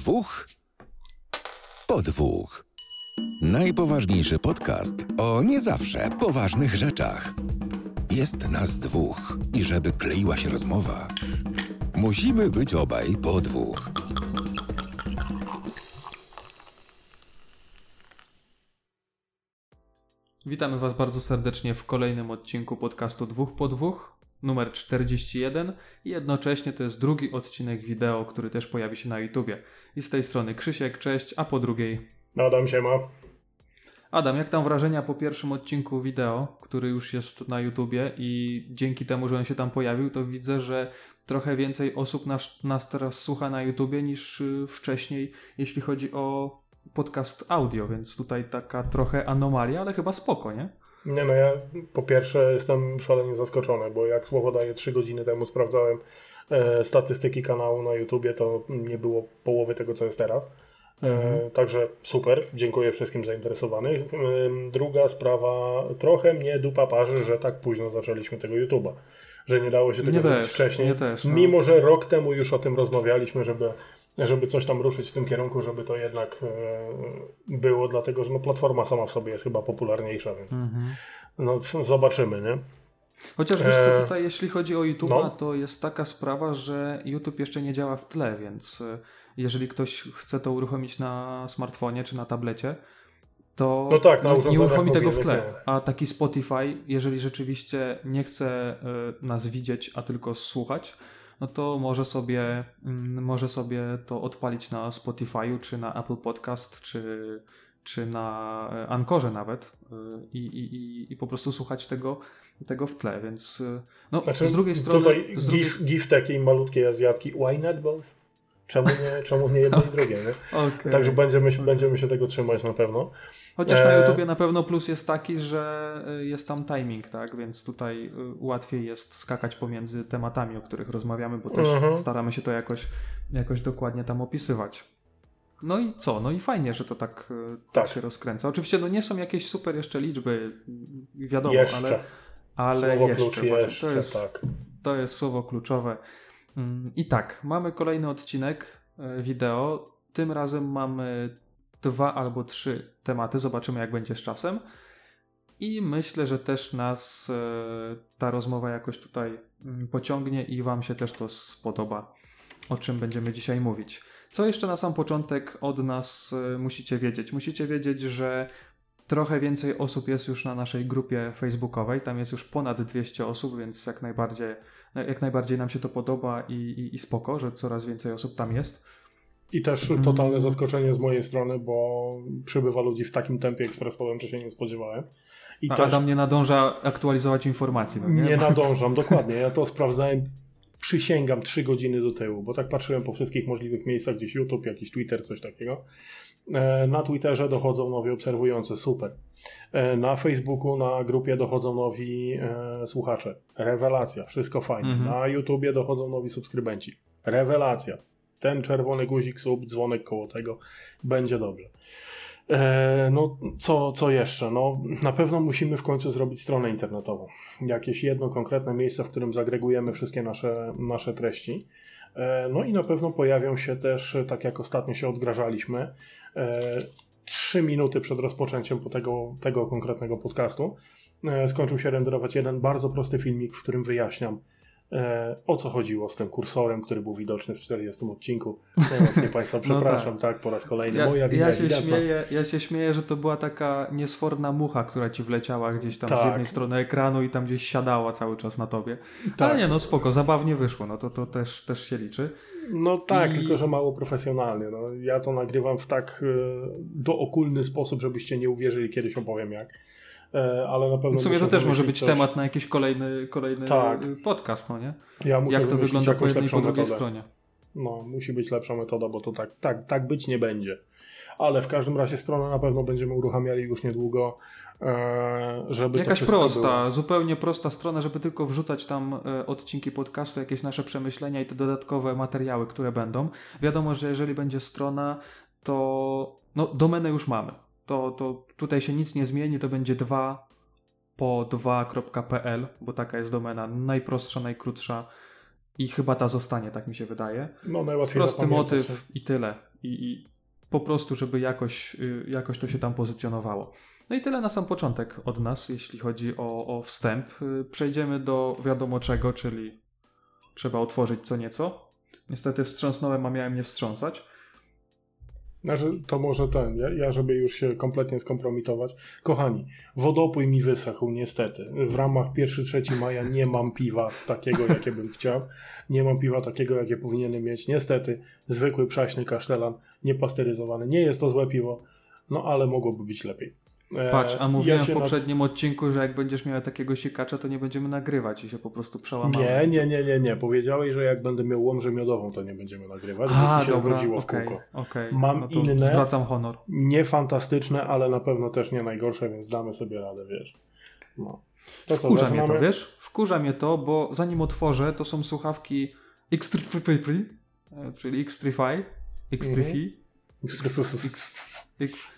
dwóch po dwóch. Najpoważniejszy podcast o nie zawsze poważnych rzeczach. Jest nas dwóch i żeby kleiła się rozmowa, musimy być obaj po dwóch. Witamy Was bardzo serdecznie w kolejnym odcinku podcastu Dwóch po Dwóch, numer 41 i jednocześnie to jest drugi odcinek wideo, który też pojawi się na YouTubie. I z tej strony Krzysiek, cześć, a po drugiej Adam się ma. Adam, jak tam wrażenia po pierwszym odcinku wideo, który już jest na YouTubie i dzięki temu, że on się tam pojawił, to widzę, że trochę więcej osób nas, nas teraz słucha na YouTubie niż y, wcześniej, jeśli chodzi o podcast audio, więc tutaj taka trochę anomalia, ale chyba spoko, nie? Nie no, ja po pierwsze jestem szalenie zaskoczony, bo jak słowo daję 3 godziny temu sprawdzałem e, statystyki kanału na YouTubie, to nie było połowy tego, co jest teraz. E, także super, dziękuję wszystkim zainteresowanym. E, druga sprawa, trochę mnie dupa parzy, że tak późno zaczęliśmy tego YouTuba. Że nie dało się tego zrobić też, wcześniej. też, no. Mimo, że rok temu już o tym rozmawialiśmy, żeby, żeby coś tam ruszyć w tym kierunku, żeby to jednak e, było, dlatego że no, platforma sama w sobie jest chyba popularniejsza, więc no, zobaczymy, nie? Chociaż wiesz co, Eee, tutaj jeśli chodzi o YouTube, no. to jest taka sprawa, że YouTube jeszcze nie działa w tle, więc y, jeżeli ktoś chce to uruchomić na smartfonie czy na tablecie, to No tak, nie uruchomi tego w tle. A taki Spotify, jeżeli rzeczywiście nie chce nas widzieć, a tylko słuchać, no to może sobie, mm, może sobie to odpalić na Spotify'u, czy na Apple Podcast, czy, czy na e, Ankorze nawet y, i, i, i, po prostu słuchać tego, tego w tle, więc y, no, Znaczy, z drugiej strony... Tutaj z drugiej... gif, gif takiej malutkiej Azjatki. Why not both? Czemu nie, czemu nie jedno i drugie, nie? Okej. Także będziemy, się- będziemy się tego trzymać na pewno. Chociaż na Eee. YouTubie na pewno plus jest taki, że y, jest tam timing, tak? Więc tutaj y, łatwiej jest skakać pomiędzy tematami, o których rozmawiamy, bo też Mhm. staramy się to jakoś, jakoś dokładnie tam opisywać. No i co? No i fajnie, że to tak, tak. Się rozkręca. Oczywiście no nie są jakieś super jeszcze liczby, wiadomo, Jeszcze. ale, ale Słowo jeszcze, klucz jeszcze, to jest, tak. to jest słowo kluczowe. Mm, I tak, mamy kolejny odcinek e, wideo. Tym razem mamy dwa albo trzy tematy. Zobaczymy, jak będzie z czasem. I myślę, że też nas e, ta rozmowa jakoś tutaj mm, pociągnie i Wam się też to spodoba, o czym będziemy dzisiaj mówić. Co jeszcze na sam początek od nas e, musicie wiedzieć? Musicie wiedzieć, że trochę więcej osób jest już na naszej grupie facebookowej. Tam jest już ponad 200 osób, więc jak najbardziej, jak najbardziej nam się to podoba i, i, i spoko, że coraz więcej osób tam jest. I też Mhm. totalne zaskoczenie z mojej strony, bo przybywa ludzi w takim tempie ekspresowym, że się nie spodziewałem. I A też Adam nie nadąża aktualizować informacji. No nie? nie nadążam, dokładnie. Ja to sprawdzałem, przysięgam, trzy godziny do tyłu, bo tak patrzyłem po wszystkich możliwych miejscach, gdzieś YouTube, jakiś Twitter, coś takiego. E, Na Twitterze dochodzą nowi obserwujący, super. E, Na Facebooku, na grupie dochodzą nowi e, słuchacze. Rewelacja, wszystko fajnie. Mhm. Na YouTubie dochodzą nowi subskrybenci. Rewelacja. Ten czerwony guzik, sub, dzwonek koło tego, będzie dobrze. E, no, co, co jeszcze? No, na pewno musimy w końcu zrobić stronę internetową. Jakieś jedno konkretne miejsce, w którym zagregujemy wszystkie nasze, nasze treści. E, no i na pewno pojawią się też, tak jak ostatnio się odgrażaliśmy, e, trzy minuty przed rozpoczęciem po tego, tego konkretnego podcastu. E, skończył się renderować jeden bardzo prosty filmik, w którym wyjaśniam, e, o co chodziło z tym kursorem, który był widoczny w 40 odcinku. Najmocniej Państwa przepraszam, tak. po raz kolejny. Ja, Moja ja, się śmieję, ja się śmieję, że to była taka niesforna mucha, która ci wleciała gdzieś tam z Tak. jednej strony ekranu i tam gdzieś siadała cały czas na tobie. Tak. Ale nie, no spoko, zabawnie wyszło, no to, to też, też się liczy. No tak, I- tylko że mało profesjonalnie. No, ja to nagrywam w tak e, dookulny sposób, żebyście nie uwierzyli, kiedyś opowiem jak. E, ale na pewno. W sumie to też może być coś. temat na jakiś kolejny, kolejny Tak. podcast, no nie? Ja muszę Jak to wygląda po jednej i po drugiej stronie. No, musi być lepsza metoda, bo to tak, tak, tak być nie będzie. Ale w każdym razie stronę na pewno będziemy uruchamiali już niedługo, e, żeby Jakaś prosta, Było. zupełnie prosta strona, żeby tylko wrzucać tam e, odcinki podcastu, jakieś nasze przemyślenia i te dodatkowe materiały, które będą. Wiadomo, że jeżeli będzie strona, to no, domenę już mamy. To, to tutaj się nic nie zmieni, to będzie 2 po 2.pl, bo taka jest domena najprostsza, najkrótsza i chyba ta zostanie, tak mi się wydaje. No, najłatwiej Prosty motyw i tyle. i, i po prostu, żeby jakoś, y, jakoś to się tam pozycjonowało. No i tyle na sam początek od nas, jeśli chodzi o, o wstęp. Y, Przejdziemy do wiadomo czego, czyli trzeba otworzyć co nieco. Niestety wstrząsnąłem, a miałem nie wstrząsać. Znaczy, to może ten, ja, ja, żeby już się kompletnie skompromitować. Kochani, wodopój mi wysechł, niestety. W ramach 1-3 maja nie mam piwa takiego, jakie bym chciał. Nie mam piwa takiego, jakie powinienem mieć. Niestety, zwykły przaśny kasztelan, niepasteryzowany. Nie jest to złe piwo, no ale mogłoby być lepiej. E, Patrz, a mówiłem ja w poprzednim nad... odcinku, że jak będziesz miał takiego sikacza, to nie będziemy nagrywać i się po prostu przełamamy. Nie, nie, nie, nie, nie. Powiedziałeś, że jak będę miał łomżę miodową, to nie będziemy nagrywać, a, bo się dobra, zgodziło okay, w kółko. Okay, Mam no inne, zwracam honor. nie fantastyczne, ale na pewno też nie najgorsze, więc damy sobie radę, wiesz. No. To Wkurza zaczynamy? mnie to, wiesz? Wkurza mnie to, bo zanim otworzę, to są słuchawki X3, czyli X3fi, X3fi, x 3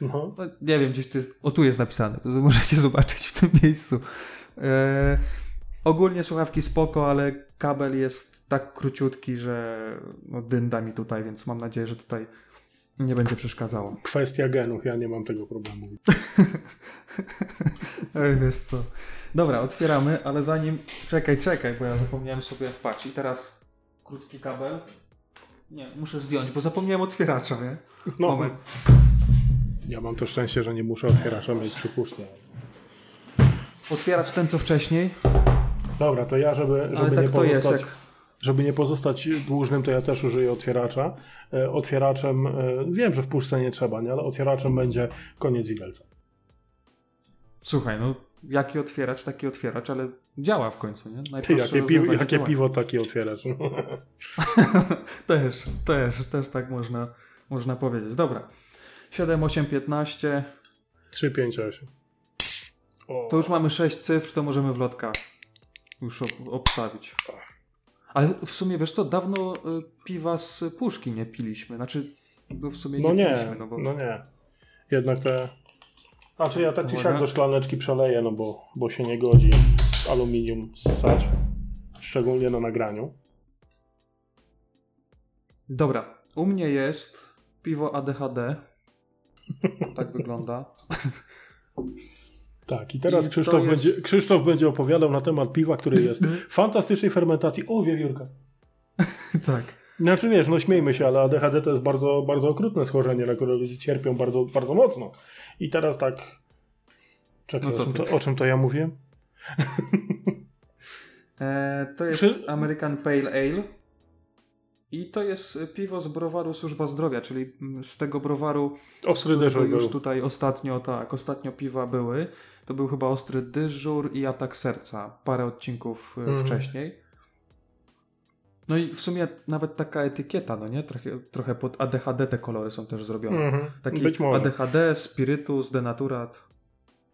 no. no. nie wiem, gdzieś to jest, o tu jest napisane, to możecie zobaczyć w tym miejscu. E, ogólnie słuchawki spoko, ale kabel jest tak króciutki, że no, dynda mi tutaj, więc mam nadzieję, że tutaj nie będzie przeszkadzało. Kwestia genów, ja nie mam tego problemu. Ej, wiesz co. Dobra, otwieramy, ale zanim... Czekaj, czekaj, bo ja zapomniałem sobie... Patrz, i teraz krótki kabel. Nie, muszę zdjąć, bo zapomniałem otwieracza, nie? No. Moment ja mam to szczęście, że nie muszę otwieracza mieć przy puszce. Otwieracz ten, co wcześniej, Dobra, to ja, żeby, żeby ale nie tak to jest, pozostać... jak... Żeby nie pozostać dłużnym, to ja też użyję otwieracza. E, Otwieraczem, e, wiem, że w puszce nie trzeba, nie? ale otwieraczem będzie koniec widelca. Słuchaj, no jaki otwieracz, taki otwieracz, ale działa w końcu, nie? Ty, jakie, piwo, jakie piwo, taki otwieracz. Też, też, też tak można, można powiedzieć. Dobra. 7, 8, 15. 3, 5, 8. O, To już mamy 6 cyfr, to możemy w lotka już ob- obstawić. Ale w sumie, wiesz co, dawno y, piwa z puszki nie piliśmy. Znaczy, go w sumie nie, no nie, piliśmy, no bo... no nie. Jednak te... A czy ja tak czy siak do szklaneczki przeleję, no bo, bo się nie godzi aluminium ssać. Szczególnie na nagraniu. Dobra, u mnie jest piwo ADHD. Tak wygląda. Tak, i teraz I to Krzysztof, jest- będzie, Krzysztof będzie opowiadał na temat piwa, który jest w fantastycznej fermentacji. O, wiewiórka. tak. Znaczy wiesz, no śmiejmy się, ale ADHD to jest bardzo, bardzo okrutne schorzenie, na które ludzie cierpią bardzo, bardzo mocno. I teraz tak... Czekaj, No o, czym to, o czym to ja mówiłem? E, to jest Czy- American Pale Ale. I to jest piwo z browaru Służba Zdrowia, czyli mm, z tego browaru Ostry dyżur już był. tutaj ostatnio, tak, ostatnio piwa były. To był chyba Ostry Dyżur i Atak Serca, parę odcinków y, Mhm. wcześniej. No i w sumie nawet taka etykieta, no nie? Trochę, trochę pod ADHD te kolory są też zrobione. Mhm. Taki. ADHD, spirytus, denaturat.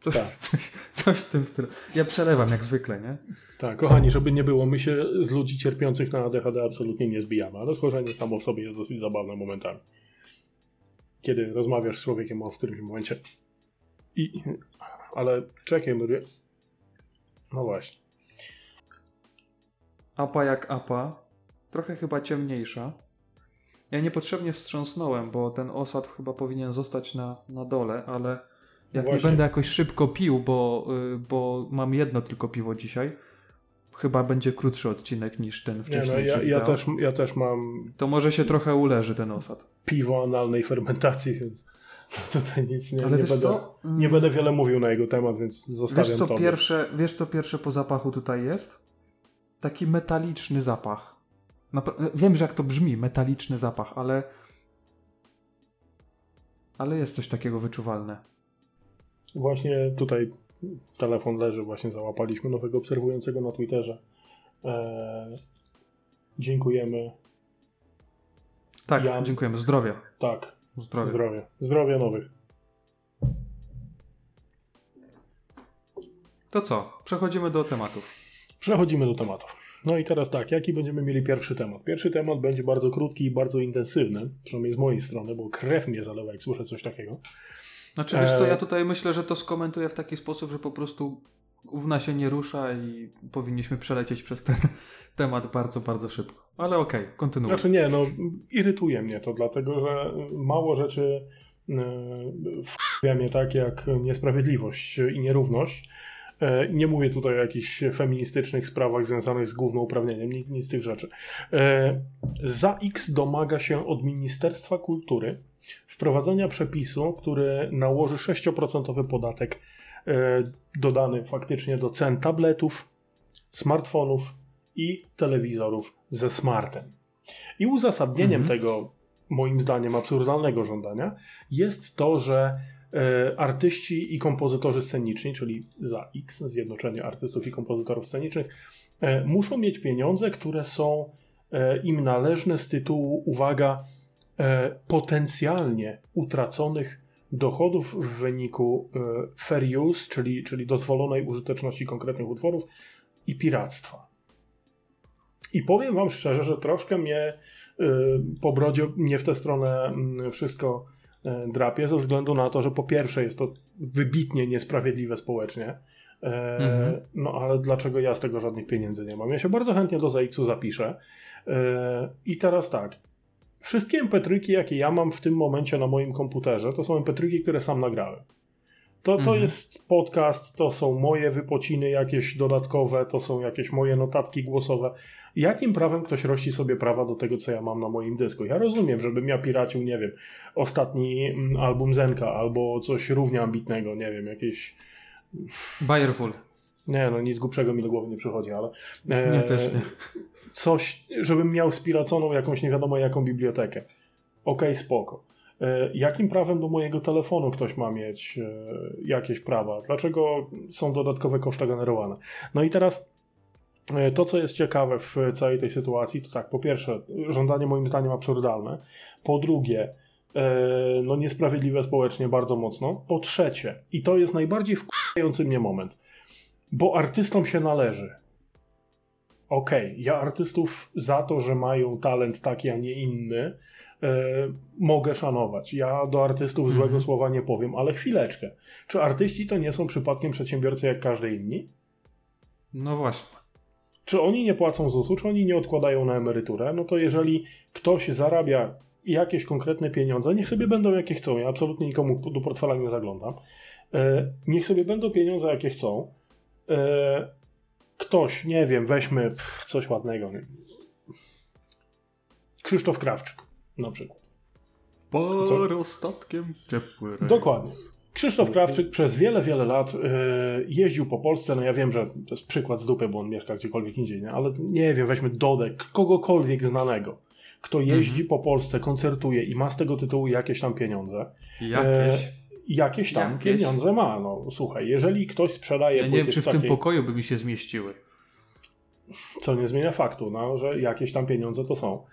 Coś, Tak. coś, coś w tym stylu. Ja przelewam jak zwykle, nie? Tak, kochani, żeby nie było, my się z ludzi cierpiących na ADHD absolutnie nie zbijamy, ale schorzenie samo w sobie jest dosyć zabawne momentami. Kiedy rozmawiasz z człowiekiem o w którymś momencie. I, ale czekaj, mówię. No właśnie. Apa jak apa. Trochę chyba ciemniejsza. Ja niepotrzebnie wstrząsnąłem, bo ten osad chyba powinien zostać na, na dole, ale jak nie Właśnie. będę jakoś szybko pił, bo, y, bo mam jedno tylko piwo dzisiaj, chyba będzie krótszy odcinek niż ten Nie, no, ja, ja, też, ja też mam To może się trochę uleży ten osad. piwo analnej fermentacji, więc tutaj nic nie, Ale nie, wiesz będę, co? nie będę wiele mówił na jego temat, więc zostawiam Wiesz co, tobie. pierwsze, wiesz co pierwsze po zapachu tutaj jest? Taki metaliczny zapach. Napra- Wiem, że jak to brzmi, metaliczny zapach, ale ale jest coś takiego wyczuwalne. Właśnie tutaj telefon leży, właśnie załapaliśmy nowego obserwującego na Twitterze. Eee, dziękujemy. Tak, Ja- dziękujemy. Zdrowie. Tak, Zdrowie. zdrowie. Zdrowie nowych. To co? Przechodzimy do tematów. Przechodzimy do tematów. No i teraz tak, jaki będziemy mieli pierwszy temat? Pierwszy temat będzie bardzo krótki i bardzo intensywny, przynajmniej z mojej strony, bo krew mnie zalewa, jak słyszę coś takiego. Znaczy, wiesz co, ja tutaj myślę, że to skomentuję w taki sposób, że po prostu Ówna się nie rusza i powinniśmy przelecieć przez ten temat bardzo, bardzo szybko. Ale okej, okay, kontynuuj. Znaczy nie, no irytuje mnie to, dlatego że mało rzeczy wpływa mnie tak jak niesprawiedliwość i nierówność. E, nie mówię tutaj o jakichś feministycznych sprawach związanych z głównouprawnieniem, nic, nic z tych rzeczy. E, za X domaga się od Ministerstwa Kultury wprowadzenia przepisu, który nałoży 6% podatek e, dodany faktycznie do cen tabletów, smartfonów i telewizorów ze smartem. I uzasadnieniem mhm. tego, moim zdaniem, absurdalnego żądania jest to, że artyści i kompozytorzy sceniczni, czyli za X, Zjednoczenie Artystów i Kompozytorów Scenicznych, e, muszą mieć pieniądze, które są e, im należne z tytułu, uwaga, potencjalnie utraconych dochodów w wyniku fair use, czyli, czyli dozwolonej użyteczności konkretnych utworów i piractwa. I powiem Wam szczerze, że troszkę mnie po brodzie nie w tę stronę mm, wszystko E, drapie, ze względu na to, że po pierwsze jest to wybitnie niesprawiedliwe społecznie. E, mhm. No ale dlaczego ja z tego żadnych pieniędzy nie mam? Ja się bardzo chętnie do ZX-u zapiszę. E, I teraz tak. Wszystkie MP3, jakie ja mam w tym momencie na moim komputerze, to są MP3, które sam nagrałem. To, to mhm. jest podcast, to są moje wypociny jakieś dodatkowe, to są jakieś moje notatki głosowe. Jakim prawem ktoś rości sobie prawa do tego, co ja mam na moim dysku? Ja rozumiem, żebym ja piracił, nie wiem, ostatni mm, album Zenka albo coś równie ambitnego, nie wiem, jakieś... Bayerful. Nie, no nic głupszego mi do głowy nie przychodzi, ale... E, nie, też nie. Coś, żebym miał spiraconą jakąś nie wiadomo jaką bibliotekę. Okej, okay, spoko. E, jakim prawem do mojego telefonu ktoś ma mieć e, jakieś prawa? Dlaczego są dodatkowe koszty generowane? No i teraz e, to, co jest ciekawe w całej tej sytuacji, to tak, po pierwsze, żądanie moim zdaniem absurdalne. Po drugie, no niesprawiedliwe społecznie bardzo mocno. Po trzecie, i to jest najbardziej wkurzający mnie moment, bo artystom się należy. Okej, okay, ja artystów za to, że mają talent taki, a nie inny, mogę szanować. Ja do artystów złego mhm. słowa nie powiem, ale chwileczkę. Czy artyści to nie są przypadkiem przedsiębiorcy jak każdy inni? No właśnie. Czy oni nie płacą ZUS-u, czy oni nie odkładają na emeryturę? No to jeżeli ktoś zarabia jakieś konkretne pieniądze, niech sobie będą jakie chcą. Ja absolutnie nikomu do portfela nie zaglądam. E, niech sobie będą pieniądze jakie chcą. E, ktoś, nie wiem, weźmy coś ładnego. Krzysztof Krawczyk na przykład. Parostatkiem ciepły rejs. Dokładnie. Krzysztof Krawczyk przez wiele, wiele lat yy, jeździł po Polsce. No ja wiem, że to jest przykład z dupy, bo on mieszka gdziekolwiek indziej, nie? ale nie wiem, weźmy Dodek, kogokolwiek znanego, kto jeździ mhm. po Polsce, koncertuje i ma z tego tytułu jakieś tam pieniądze. Jakieś. E, jakieś tam jakieś. pieniądze ma. No słuchaj, jeżeli ktoś sprzedaje. Ja nie wiem, czy w, takiej... tym pokoju by mi się zmieściły. Co nie zmienia faktu, no, że jakieś tam pieniądze to są.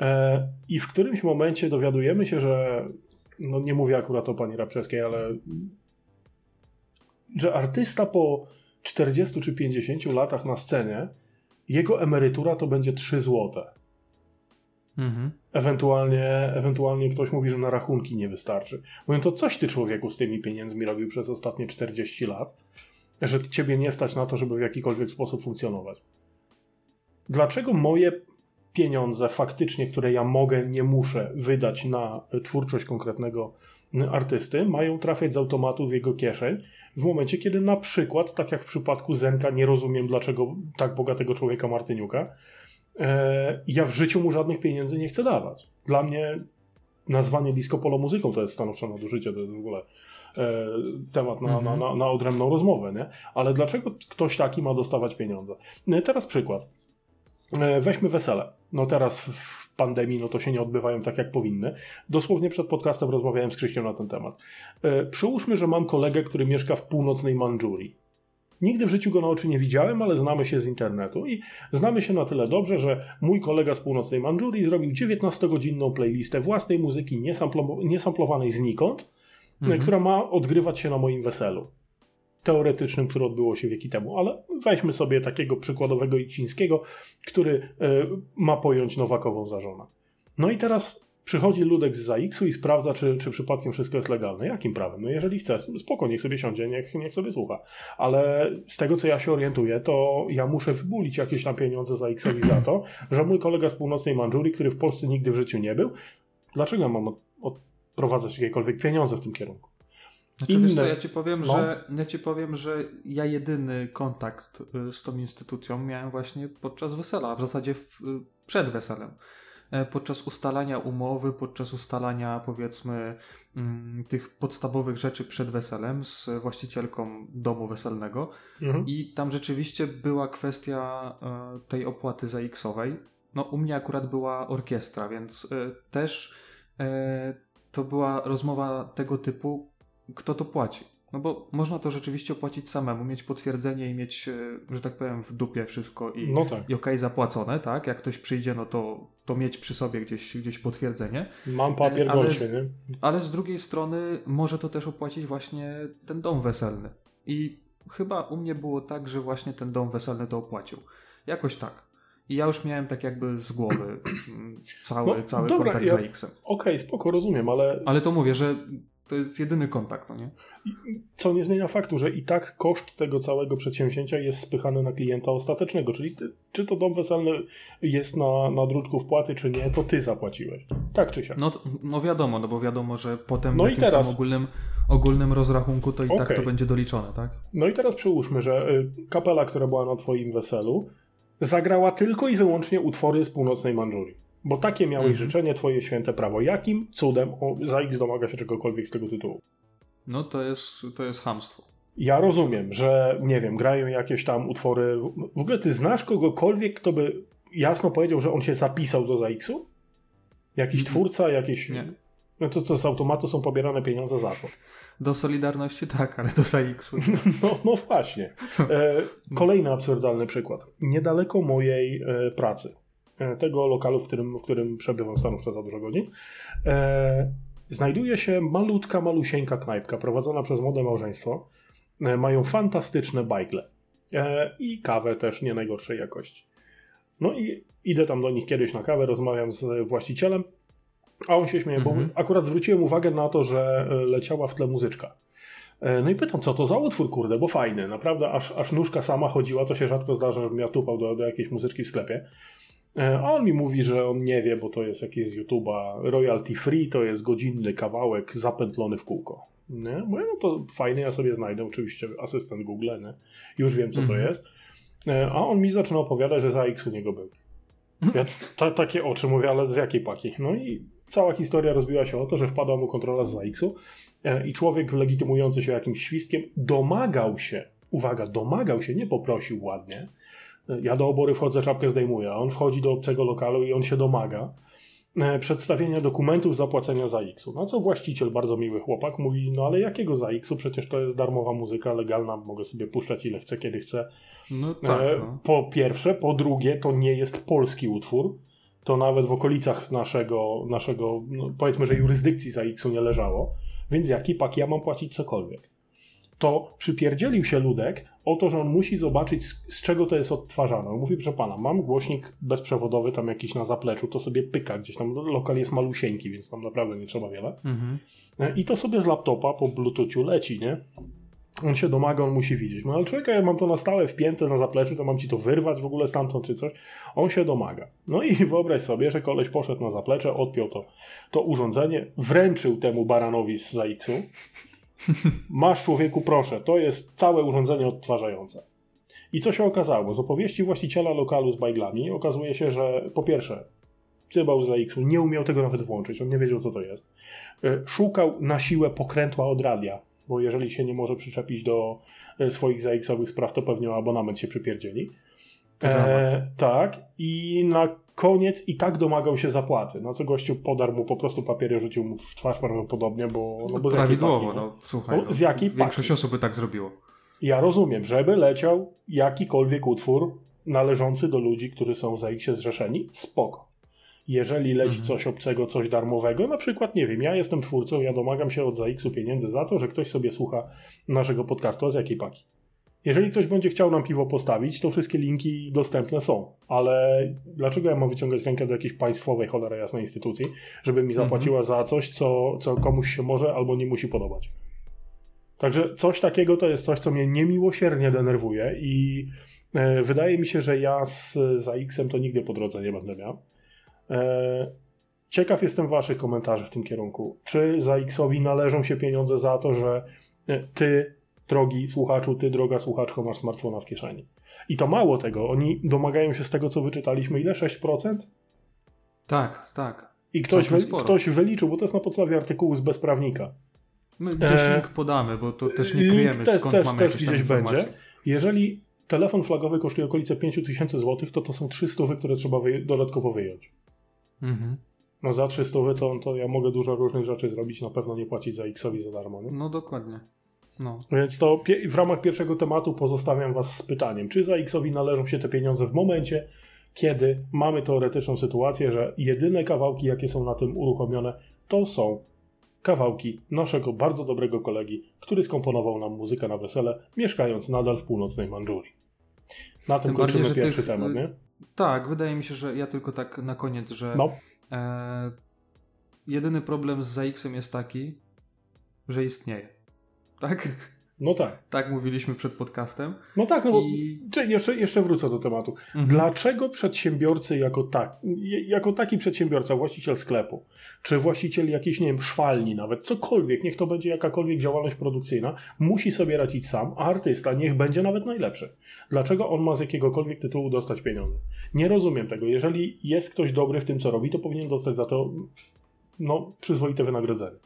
E, I w którymś momencie dowiadujemy się, że no nie mówię akurat o pani Rabczewskiej, ale że artysta po 40 czy 50 latach na scenie, jego emerytura to będzie 3 złote. Mhm. Ewentualnie, ewentualnie ktoś mówi, że na rachunki nie wystarczy. Mówię, to coś ty człowieku z tymi pieniędzmi robił przez ostatnie 40 lat, że ciebie nie stać na to, żeby w jakikolwiek sposób funkcjonować. Dlaczego moje pieniądze faktycznie, które ja mogę, nie muszę wydać na twórczość konkretnego artysty, mają trafiać z automatu w jego kieszeń w momencie, kiedy na przykład, tak jak w przypadku Zenka, nie rozumiem dlaczego tak bogatego człowieka Martyniuka, e, ja w życiu mu żadnych pieniędzy nie chcę dawać. Dla mnie nazwanie disco polo muzyką to jest stanowcze nadużycie, to jest w ogóle e, temat na, na, na, na odrębną rozmowę, nie? Ale dlaczego ktoś taki ma dostawać pieniądze? E, teraz przykład. E, weźmy wesele. No teraz w pandemii no to się nie odbywają tak jak powinny. Dosłownie przed podcastem rozmawiałem z Krzyśkiem na ten temat. E, przyłóżmy, że mam kolegę, który mieszka w północnej Mandżurii. Nigdy w życiu go na oczy nie widziałem, ale znamy się z internetu i znamy się na tyle dobrze, że mój kolega z północnej Mandżurii zrobił 19-godzinną playlistę własnej muzyki niesamplowanej znikąd, mhm. która ma odgrywać się na moim weselu teoretycznym, które odbyło się wieki temu, ale weźmy sobie takiego przykładowego Icińskiego, który e, ma pojąć Nowakową za żonę. No i teraz Przychodzi ludek z ZAX-u i sprawdza, czy, czy przypadkiem wszystko jest legalne. Jakim prawem? No jeżeli chce, spoko, niech sobie siądzie, niech, niech sobie słucha. Ale z tego, co ja się orientuję, to ja muszę wybulić jakieś tam pieniądze ZAX-owi za to, że mój kolega z północnej Mandżurii, który w Polsce nigdy w życiu nie był, dlaczego ja mam od, odprowadzać jakiekolwiek pieniądze w tym kierunku? Znaczy, Inne- wiesz co, ja ci powiem, no. że ja ci powiem, że ja jedyny kontakt y, z tą instytucją miałem właśnie podczas wesela, w zasadzie w, y, przed weselem. E, Podczas ustalania umowy, podczas ustalania powiedzmy mm, tych podstawowych rzeczy przed weselem z właścicielką domu weselnego Mhm. i tam rzeczywiście była kwestia e, tej opłaty ZX-owej. No u mnie akurat była orkiestra, więc e, też to była rozmowa tego typu, kto to płaci. No bo można to rzeczywiście opłacić samemu, mieć potwierdzenie i mieć, e, że tak powiem, w dupie wszystko i, No tak. i okej, zapłacone, tak? Jak ktoś przyjdzie, no to, to mieć przy sobie gdzieś, gdzieś potwierdzenie. Mam papier E, ale z- nie? Ale z drugiej strony może to też opłacić właśnie ten dom weselny. I chyba u mnie było tak, że właśnie ten dom weselny to opłacił. Jakoś tak. I ja już miałem tak jakby z głowy cały, No, cały dobra, kontakt ja- z AX-em. Okej, spoko, rozumiem, ale Ale to mówię, że to jest jedyny kontakt, no nie? co nie zmienia faktu, że i tak koszt tego całego przedsięwzięcia jest spychany na klienta ostatecznego, czyli ty, czy to dom weselny jest na, na druczku wpłaty, czy nie, to ty zapłaciłeś. Tak czy siak. No, no wiadomo, no bo wiadomo, że potem No w i jakimś teraz- tam ogólnym, ogólnym rozrachunku to i tak Okej. to będzie doliczone, tak? No i teraz przyłóżmy, że y, kapela, która była na twoim weselu, zagrała tylko i wyłącznie utwory z północnej Mandżurii. Bo takie miałeś Mhm. życzenie, twoje święte prawo. Jakim cudem o, za X domaga się czegokolwiek z tego tytułu? No to jest, to jest hamstwo. Ja rozumiem, że nie wiem, grają jakieś tam utwory. W ogóle ty znasz kogokolwiek, kto by jasno powiedział, że on się zapisał do ZAX-u? Jakiś twórca, jakieś. nie. No to, to z automatu są pobierane pieniądze za co? Do Solidarności tak, ale do nie. No, no właśnie. E, kolejny absurdalny przykład. Niedaleko mojej e, pracy, tego lokalu, w którym, w którym przebywam za dużo godzin, e, znajduje się malutka, malusieńka knajpka prowadzona przez młode małżeństwo. E, mają fantastyczne bajgle e, i kawę też nie najgorszej jakości. No i idę tam do nich kiedyś na kawę, rozmawiam z właścicielem, a on się śmieje, Mhm. bo akurat zwróciłem uwagę na to, że e, leciała w tle muzyczka. E, No i pytam, co to za utwór, kurde, bo fajny. Naprawdę, aż, aż nóżka sama chodziła, to się rzadko zdarza, żebym ja tupał do, do jakiejś muzyczki w sklepie. E, A on mi mówi, że on nie wie, bo to jest jakieś z YouTube'a royalty free, to jest godzinny kawałek zapętlony w kółko. Nie? Mówię, no to fajnie, ja sobie znajdę, oczywiście asystent Google, nie? już wiem, co to Mhm. jest. E, A on mi zaczyna opowiadać, że za X u niego był. Ja ta, takie oczy mówię, ale z jakiej paki? No i cała historia rozbiła się o to, że wpadła mu kontrola z ZAX-u e, i człowiek legitymujący się jakimś świstkiem domagał się, uwaga, domagał się, nie poprosił ładnie. Ja do obory wchodzę, czapkę zdejmuję, a on wchodzi do obcego lokalu i on się domaga e, przedstawienia dokumentów zapłacenia za X-u. Na co właściciel, bardzo miły chłopak, mówi, no ale jakiego za X-u? Przecież to jest darmowa muzyka, legalna, mogę sobie puszczać ile chcę, kiedy chcę. No tak, E, no. Po pierwsze, po drugie, to nie jest polski utwór. To nawet w okolicach naszego, naszego no powiedzmy, że jurysdykcji za X-u nie leżało. Więc jaki pak ja mam płacić cokolwiek? To przypierdzielił się Ludek o to, że on musi zobaczyć, z, z czego to jest odtwarzane. On mówi, proszę pana, mam głośnik bezprzewodowy tam jakiś na zapleczu, to sobie pyka gdzieś tam. Lokal jest malusieńki, więc tam naprawdę nie trzeba wiele. Mhm. E, I to sobie z laptopa po bluetoothu leci, nie? On się domaga, on musi widzieć. No ale człowieka, ja mam to na stałe wpięte na zapleczu, to mam ci to wyrwać w ogóle stamtąd czy coś. On się domaga. No i wyobraź sobie, że koleś poszedł na zaplecze, odpiął to, to urządzenie, wręczył temu baranowi z ZAX-u. Masz człowieku, proszę, to jest całe urządzenie odtwarzające. I co się okazało? Z opowieści właściciela lokalu z bajglami okazuje się, że po pierwsze, cybał z ZAX-u nie umiał tego nawet włączyć, on nie wiedział co to jest. E, Szukał na siłę pokrętła od radia, bo jeżeli się nie może przyczepić do e, swoich ZAX-owych spraw, to pewnie abonament się przypierdzieli. E, tak. I na koniec i tak domagał się zapłaty. No co gościu podarł mu po prostu papiery, rzucił mu w twarz prawdopodobnie, bo, no, bo Prawidłowo, paki, no słuchaj. No, no, z jakiej Większość osób by tak zrobiło. Ja rozumiem, żeby leciał jakikolwiek utwór należący do ludzi, którzy są w ZAX-ie zrzeszeni, spoko. Jeżeli leci Mhm. coś obcego, coś darmowego, na przykład, nie wiem, ja jestem twórcą, ja domagam się od ZAX-u pieniędzy za to, że ktoś sobie słucha naszego podcastu, a z jakiej paki? Jeżeli ktoś będzie chciał nam piwo postawić, to wszystkie linki dostępne są. Ale dlaczego ja mam wyciągać rękę do jakiejś państwowej, cholera jasnej instytucji, żeby mi zapłaciła za coś, co, co komuś się może albo nie musi podobać? Także coś takiego to jest coś, co mnie niemiłosiernie denerwuje i e, wydaje mi się, że ja z ZAX-em to nigdy po drodze nie będę miał. E, ciekaw jestem waszych komentarzy w tym kierunku. Czy ZAX-owi należą się pieniądze za to, że e, ty, drogi słuchaczu, ty, droga słuchaczko, masz smartfona w kieszeni? I to mało tego, oni domagają się z tego, co wyczytaliśmy, ile? 6%? Tak, tak. I ktoś, wy, ktoś wyliczył, bo to jest na podstawie artykułu z bezprawnika. My gdzieś E, link podamy, bo to też nie link kryjemy, te- skąd też- mamy też gdzieś będzie. Jeżeli telefon flagowy kosztuje okolice 5000 zł, to to są 300, które trzeba wyj- dodatkowo wyjąć. Mhm. No za 300 to, to ja mogę dużo różnych rzeczy zrobić, na pewno nie płacić za X-owi za darmo. Nie? No dokładnie. No. Więc to w ramach pierwszego tematu pozostawiam Was z pytaniem, czy za X-owi należą się te pieniądze w momencie, kiedy mamy teoretyczną sytuację, że jedyne kawałki, jakie są na tym uruchomione, to są kawałki naszego bardzo dobrego kolegi, który skomponował nam muzykę na wesele, mieszkając nadal w północnej Mandżurii. Na tym Tym bardziej, kończymy że pierwszy tych, temat, y, nie? Tak, wydaje mi się, że ja tylko tak na koniec, że No, e, jedyny problem z ZX-em jest taki, że istnieje. Tak? no tak. Tak mówiliśmy przed podcastem. No tak, no bo I... czy- jeszcze, jeszcze wrócę do tematu. Mhm. Dlaczego przedsiębiorcy jako, tak, jako taki przedsiębiorca, właściciel sklepu, czy właściciel jakiejś, nie wiem, szwalni nawet, cokolwiek, niech to będzie jakakolwiek działalność produkcyjna, musi sobie radzić sam, a artysta niech będzie nawet najlepszy. Dlaczego on ma z jakiegokolwiek tytułu dostać pieniądze? Nie rozumiem tego. Jeżeli jest ktoś dobry w tym, co robi, to powinien dostać za to no, przyzwoite wynagrodzenie.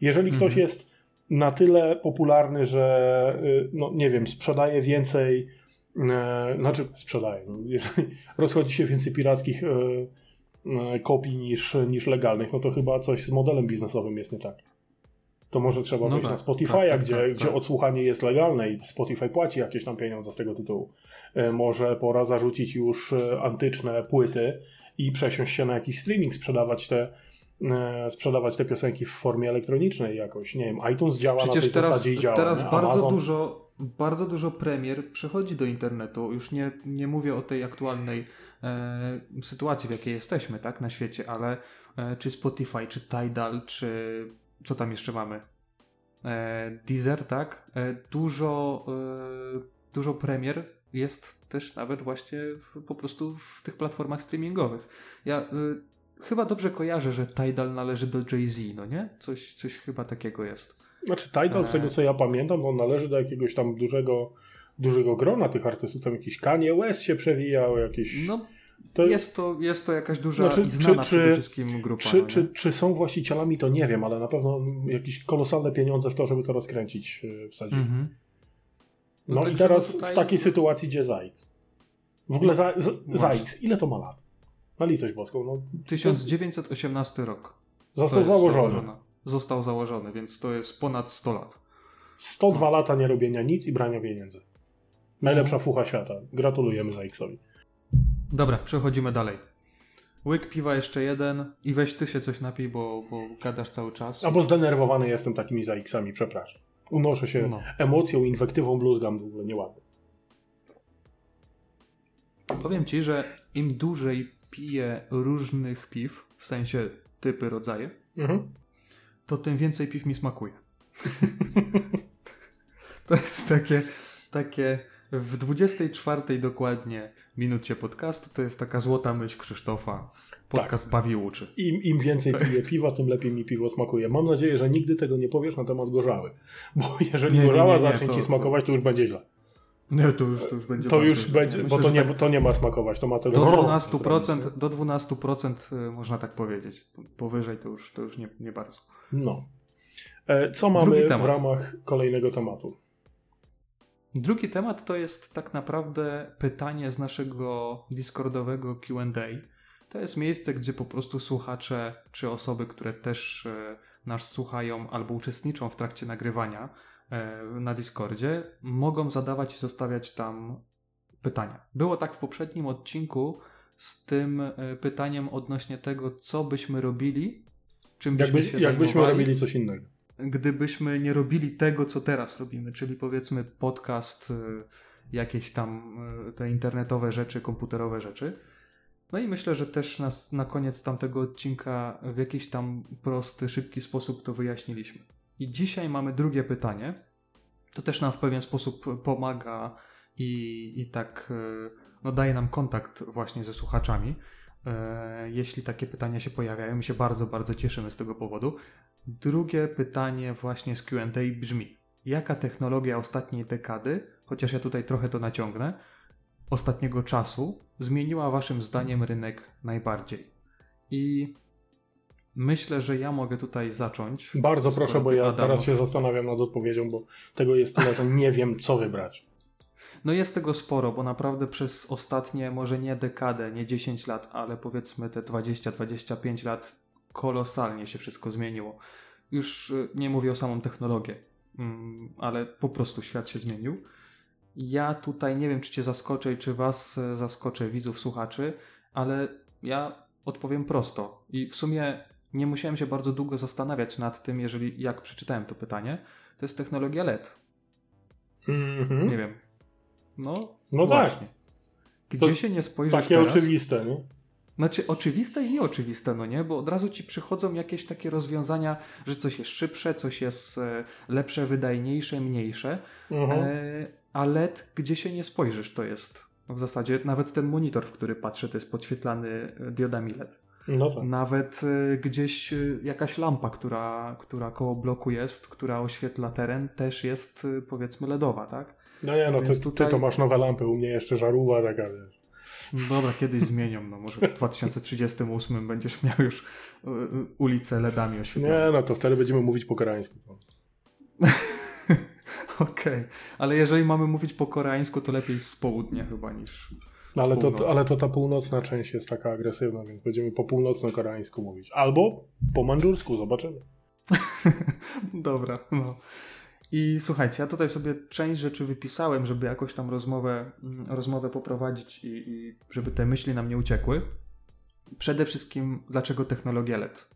Jeżeli ktoś Mhm. jest na tyle popularny, że y, no nie wiem, sprzedaje więcej, e, znaczy sprzedaje, no, jeżeli rozchodzi się więcej pirackich e, e, kopii niż, niż legalnych, no to chyba coś z modelem biznesowym jest nie tak. To może trzeba No wejść tak, na Spotify'a, tak, tak, gdzie, tak, gdzie tak. odsłuchanie jest legalne i Spotify płaci jakieś tam pieniądze z tego tytułu. E, Może pora zarzucić już e, antyczne płyty i przesiąść się na jakiś streaming, sprzedawać te, sprzedawać te piosenki w formie elektronicznej jakoś. Nie wiem, iTunes działa na tej Przecież teraz, zasadzie i działa. teraz nie? bardzo, Amazon- dużo, bardzo dużo premier przechodzi do internetu. Już nie, nie mówię o tej aktualnej e, sytuacji, w jakiej jesteśmy tak, na świecie, ale e, czy Spotify, czy Tidal, czy co tam jeszcze mamy? E, Deezer, tak? E, dużo, e, dużo premier jest też nawet właśnie w, po prostu w tych platformach streamingowych. Ja e, chyba dobrze kojarzę, że Tidal należy do Jay-Z, no nie? Coś, coś chyba takiego jest. Znaczy Tidal, z tego E. co ja pamiętam, on należy do jakiegoś tam dużego, dużego grona tych artystów. Tam jakiś Kanye West się przewijał, jakieś... No, to, jest to, jest to jakaś duża Znaczy, i znana czy- przede wszystkim grupa. czy, no czy, czy są właścicielami, to nie wiem, ale na pewno jakieś kolosalne pieniądze w to, żeby to rozkręcić yy, wsadzili. Mhm. No i Także teraz tutaj- w takiej sytuacji gdzie ZAX? W ogóle za, z, Właśnie. ZAX, ile to ma lat? Na litość boską, no 1918 rok. Został założony. założona. Został założony, więc to jest ponad 100 lat. 102 lata nie robienia nic i brania pieniędzy. Najlepsza fucha świata. Gratulujemy ZAX-owi. Dobra, przechodzimy dalej. Łyk piwa jeszcze jeden i weź ty się coś napij, bo, bo gadasz cały czas. Albo zdenerwowany jestem takimi ZAX-ami, przepraszam. Unoszę się No. emocją, inwektywą, bluzgam w ogóle nieładnie. Powiem ci, że im dłużej piję różnych piw, w sensie typy, rodzaje, Mhm. to tym więcej piw mi smakuje. to jest takie, takie w 24 dokładnie minucie podcastu to jest taka złota myśl Krzysztofa. Podcast bawi uczy. Im, Im więcej Tak. piję piwa, tym lepiej mi piwo smakuje. Mam nadzieję, że nigdy tego nie powiesz na temat gorzały. Bo jeżeli Nie, gorzała nie, nie, zacznie to- ci smakować, to już będzie źle. Nie, to już, to już będzie To już będzie, Myślę, bo to nie, tak to nie ma smakować, to ma do zrobić, 12%, nie? do 12% y, można tak powiedzieć. Powyżej to już, to już nie, nie bardzo. No. E, Co mamy w ramach kolejnego tematu? Drugi temat to jest tak naprawdę pytanie z naszego Discordowego QA. To jest miejsce, gdzie po prostu słuchacze czy osoby, które też e, nas słuchają albo uczestniczą w trakcie nagrywania na Discordzie, mogą zadawać i zostawiać tam pytania. Było tak w poprzednim odcinku z tym e, pytaniem odnośnie tego, co byśmy robili, czym byśmy Jakby, się jakbyśmy robili coś innego. gdybyśmy nie robili tego, co teraz robimy, czyli powiedzmy podcast, y, jakieś tam te internetowe rzeczy, komputerowe rzeczy. No i myślę, że też nas na koniec tamtego odcinka w jakiś tam prosty, szybki sposób to wyjaśniliśmy. I dzisiaj mamy drugie pytanie. To też nam w pewien sposób pomaga i, i tak y, no, daje nam kontakt właśnie ze słuchaczami. E, jeśli takie pytania się pojawiają, my się bardzo, bardzo cieszymy z tego powodu. Drugie pytanie właśnie z QA brzmi: Jaka technologia ostatniej dekady, chociaż ja tutaj trochę to naciągnę, ostatniego czasu zmieniła Waszym zdaniem rynek najbardziej? I myślę, że ja mogę tutaj zacząć. Bardzo proszę, bo ja Adam- teraz się zastanawiam nad odpowiedzią, bo tego jest tyle, że nie wiem, co wybrać. No jest tego sporo, bo naprawdę przez ostatnie, może nie dekadę, nie 10 lat, ale powiedzmy te 20-25 lat kolosalnie się wszystko zmieniło. Już y, nie mówię o samą technologię, mm, ale po prostu świat się zmienił. Ja tutaj nie wiem, czy Cię zaskoczę i czy Was e, zaskoczę, widzów, słuchaczy, ale ja odpowiem prosto. I w sumie nie musiałem się bardzo długo zastanawiać nad tym, jeżeli jak przeczytałem to pytanie. To jest technologia LED. Mhm. Nie wiem. No, No tak. właśnie. Gdzie To się nie spojrzysz Takie teraz, oczywiste, nie? Znaczy oczywiste i nieoczywiste, no nie? Bo od razu ci przychodzą jakieś takie rozwiązania, że coś jest szybsze, coś jest e, lepsze, wydajniejsze, mniejsze, Mhm. e, a LED, gdzie się nie spojrzysz, to jest w zasadzie nawet ten monitor, w który patrzę, to jest podświetlany e, diodami LED. No tak. Nawet e, gdzieś e, jakaś lampa, która, która koło bloku jest, która oświetla teren, też jest e, powiedzmy LEDowa, tak? No nie, no ty, Więc ty tutaj- to masz nowe lampy, u mnie jeszcze żarówa taka, wiesz. No Dobra, kiedyś zmienią, no może w 2038 będziesz miał już y, y, ulice LEDami oświetlone. Nie, no to wtedy będziemy mówić po koreańsku. Okej, ale jeżeli mamy mówić po koreańsku, to lepiej z południa chyba niż... No, ale, to, ale to ta północna część jest taka agresywna, więc będziemy po północno-koreańsku mówić. Albo po mandżursku, zobaczymy. Dobra, no. I słuchajcie, ja tutaj sobie część rzeczy wypisałem, żeby jakoś tam rozmowę, mm, rozmowę poprowadzić i, i żeby te myśli nam nie uciekły. Przede wszystkim, dlaczego technologia LED?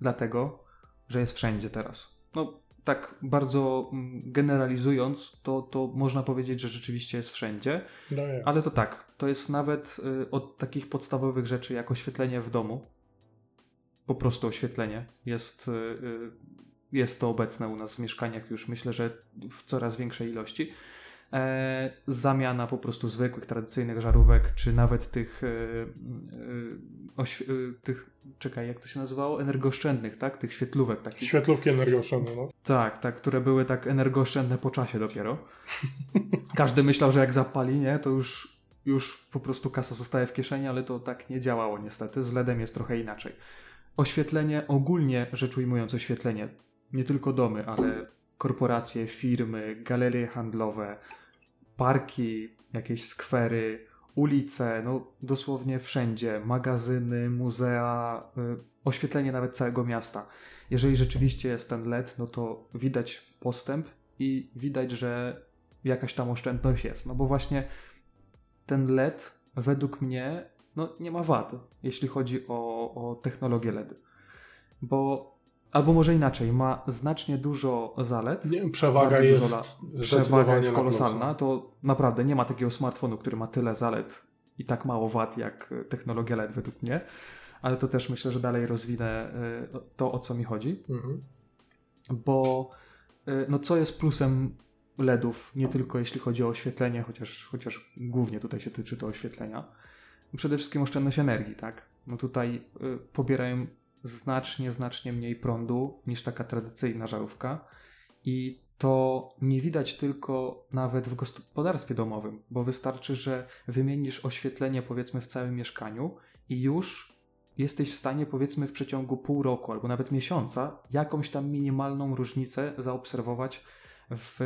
Dlatego, że jest wszędzie teraz. No, tak bardzo mm, generalizując, to, to można powiedzieć, że rzeczywiście jest wszędzie. No jest. Ale to tak, to jest nawet y, od takich podstawowych rzeczy jak oświetlenie w domu. Po prostu oświetlenie. Jest, y, y, jest to obecne u nas w mieszkaniach już myślę, że w coraz większej ilości. E, zamiana po prostu zwykłych, tradycyjnych żarówek, czy nawet tych, y, oświe- y, tych, czekaj, jak to się nazywało? Energooszczędnych, tak? Tych świetlówek takich. Świetlówki energooszczędne, no. Tak, tak, które były tak energooszczędne po czasie dopiero. Każdy myślał, że jak zapali, nie, to już, już po prostu kasa zostaje w kieszeni, ale to tak nie działało niestety. Z LEDem jest trochę inaczej. Oświetlenie, ogólnie rzecz ujmując oświetlenie, nie tylko domy, ale korporacje, firmy, galerie handlowe, parki, jakieś skwery, ulice, no dosłownie wszędzie, magazyny, muzea, y, oświetlenie nawet całego miasta. Jeżeli rzeczywiście jest ten LED, no to widać postęp i widać, że jakaś tam oszczędność jest. No bo właśnie ten LED według mnie no, nie ma wad, jeśli chodzi o, o technologię LED. Bo, albo może inaczej, ma znacznie dużo zalet. Nie, przewaga jest dużo Przewaga jest na kolosalna. plusa. To naprawdę nie ma takiego smartfonu, który ma tyle zalet i tak mało wad jak y, technologia LED według mnie. Ale to też myślę, że dalej rozwinę y, to, o co mi chodzi. Mhm. Bo y, no co jest plusem LEDów, nie tylko jeśli chodzi o oświetlenie, chociaż, chociaż głównie tutaj się tyczy to oświetlenia. Przede wszystkim oszczędność energii, tak? No tutaj y, pobierają znacznie, znacznie mniej prądu niż taka tradycyjna żarówka i to nie widać tylko nawet w gospodarstwie domowym, bo wystarczy, że wymienisz oświetlenie powiedzmy w całym mieszkaniu i już jesteś w stanie powiedzmy w przeciągu pół roku albo nawet miesiąca jakąś tam minimalną różnicę zaobserwować w,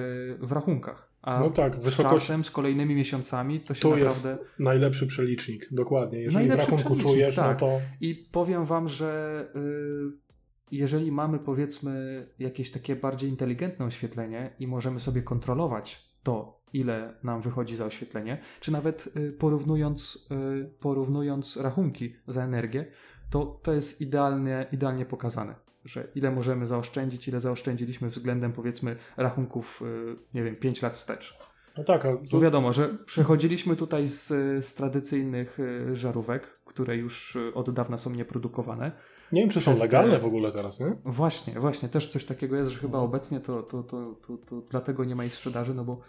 w rachunkach. A No tak, z wysokość- czasem, z kolejnymi miesiącami to się Tu jest naprawdę... najlepszy przelicznik, dokładnie. Jeżeli Najlepszy w rachunku czujesz, tak. no to I powiem wam, że y, jeżeli mamy powiedzmy jakieś takie bardziej inteligentne oświetlenie i możemy sobie kontrolować to, ile nam wychodzi za oświetlenie, czy nawet y, porównując, y, porównując rachunki za energię, to to jest idealnie, idealnie pokazane. Że ile możemy zaoszczędzić, ile zaoszczędziliśmy względem powiedzmy rachunków, y, nie wiem, 5 lat wstecz. No tak, a tu, wiadomo, że przechodziliśmy tutaj z, z tradycyjnych y, żarówek, które już y, od dawna są nieprodukowane. nie wiem, czy są legalne w ogóle teraz, nie? Właśnie, właśnie, też coś takiego jest, że chyba obecnie to, to, to, to, to dlatego nie ma ich sprzedaży, no bo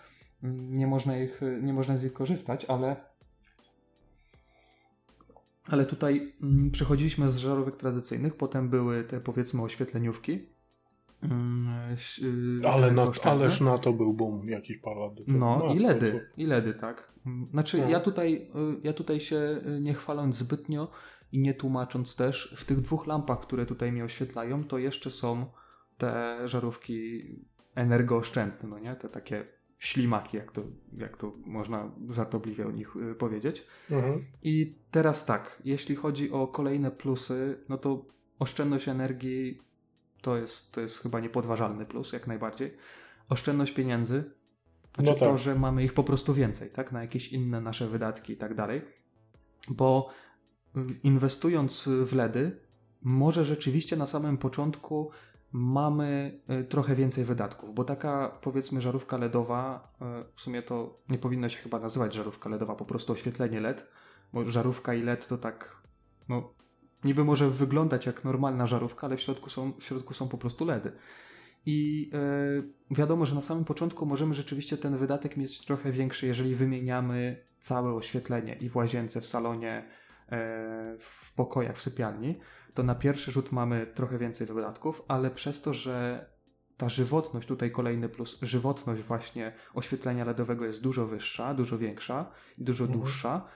mm, nie można ich, y, nie można z nich korzystać, ale ale tutaj mm, przechodziliśmy z żarówek tradycyjnych, potem były te powiedzmy oświetleniówki. Mm, y, Ale na, ależ na to był boom jakieś parę lat temu. No w i. LEDy, i LEDy, tak. Mm, Znaczy No. ja tutaj, y, ja tutaj się y, nie chwaląc zbytnio i nie tłumacząc też, w tych dwóch lampach, które tutaj mnie oświetlają, to jeszcze są te żarówki energooszczędne, no nie? Te takie ślimaki, jak to, jak to można żartobliwie o nich y, powiedzieć. Mhm. I teraz tak, jeśli chodzi o kolejne plusy, no to oszczędność energii to jest, to jest chyba niepodważalny plus, jak najbardziej. Oszczędność pieniędzy, znaczy No tak. to, że mamy ich po prostu więcej, tak, na jakieś inne nasze wydatki i tak dalej. Bo y, inwestując w LEDy, może rzeczywiście na samym początku mamy y, trochę więcej wydatków, bo taka powiedzmy żarówka LEDowa, y, w sumie to nie powinno się chyba nazywać żarówka LEDowa, po prostu oświetlenie LED, bo żarówka i LED to tak, no niby może wyglądać jak normalna żarówka, ale w środku są, w środku są po prostu LEDy. I y, wiadomo, że na samym początku możemy rzeczywiście ten wydatek mieć trochę większy, jeżeli wymieniamy całe oświetlenie i w łazience, w salonie, e, w pokojach, w sypialni, to na pierwszy rzut mamy trochę więcej wydatków, ale przez to, że ta żywotność, tutaj kolejny plus, żywotność właśnie oświetlenia LEDowego jest dużo wyższa, dużo większa i dużo Mhm. dłuższa,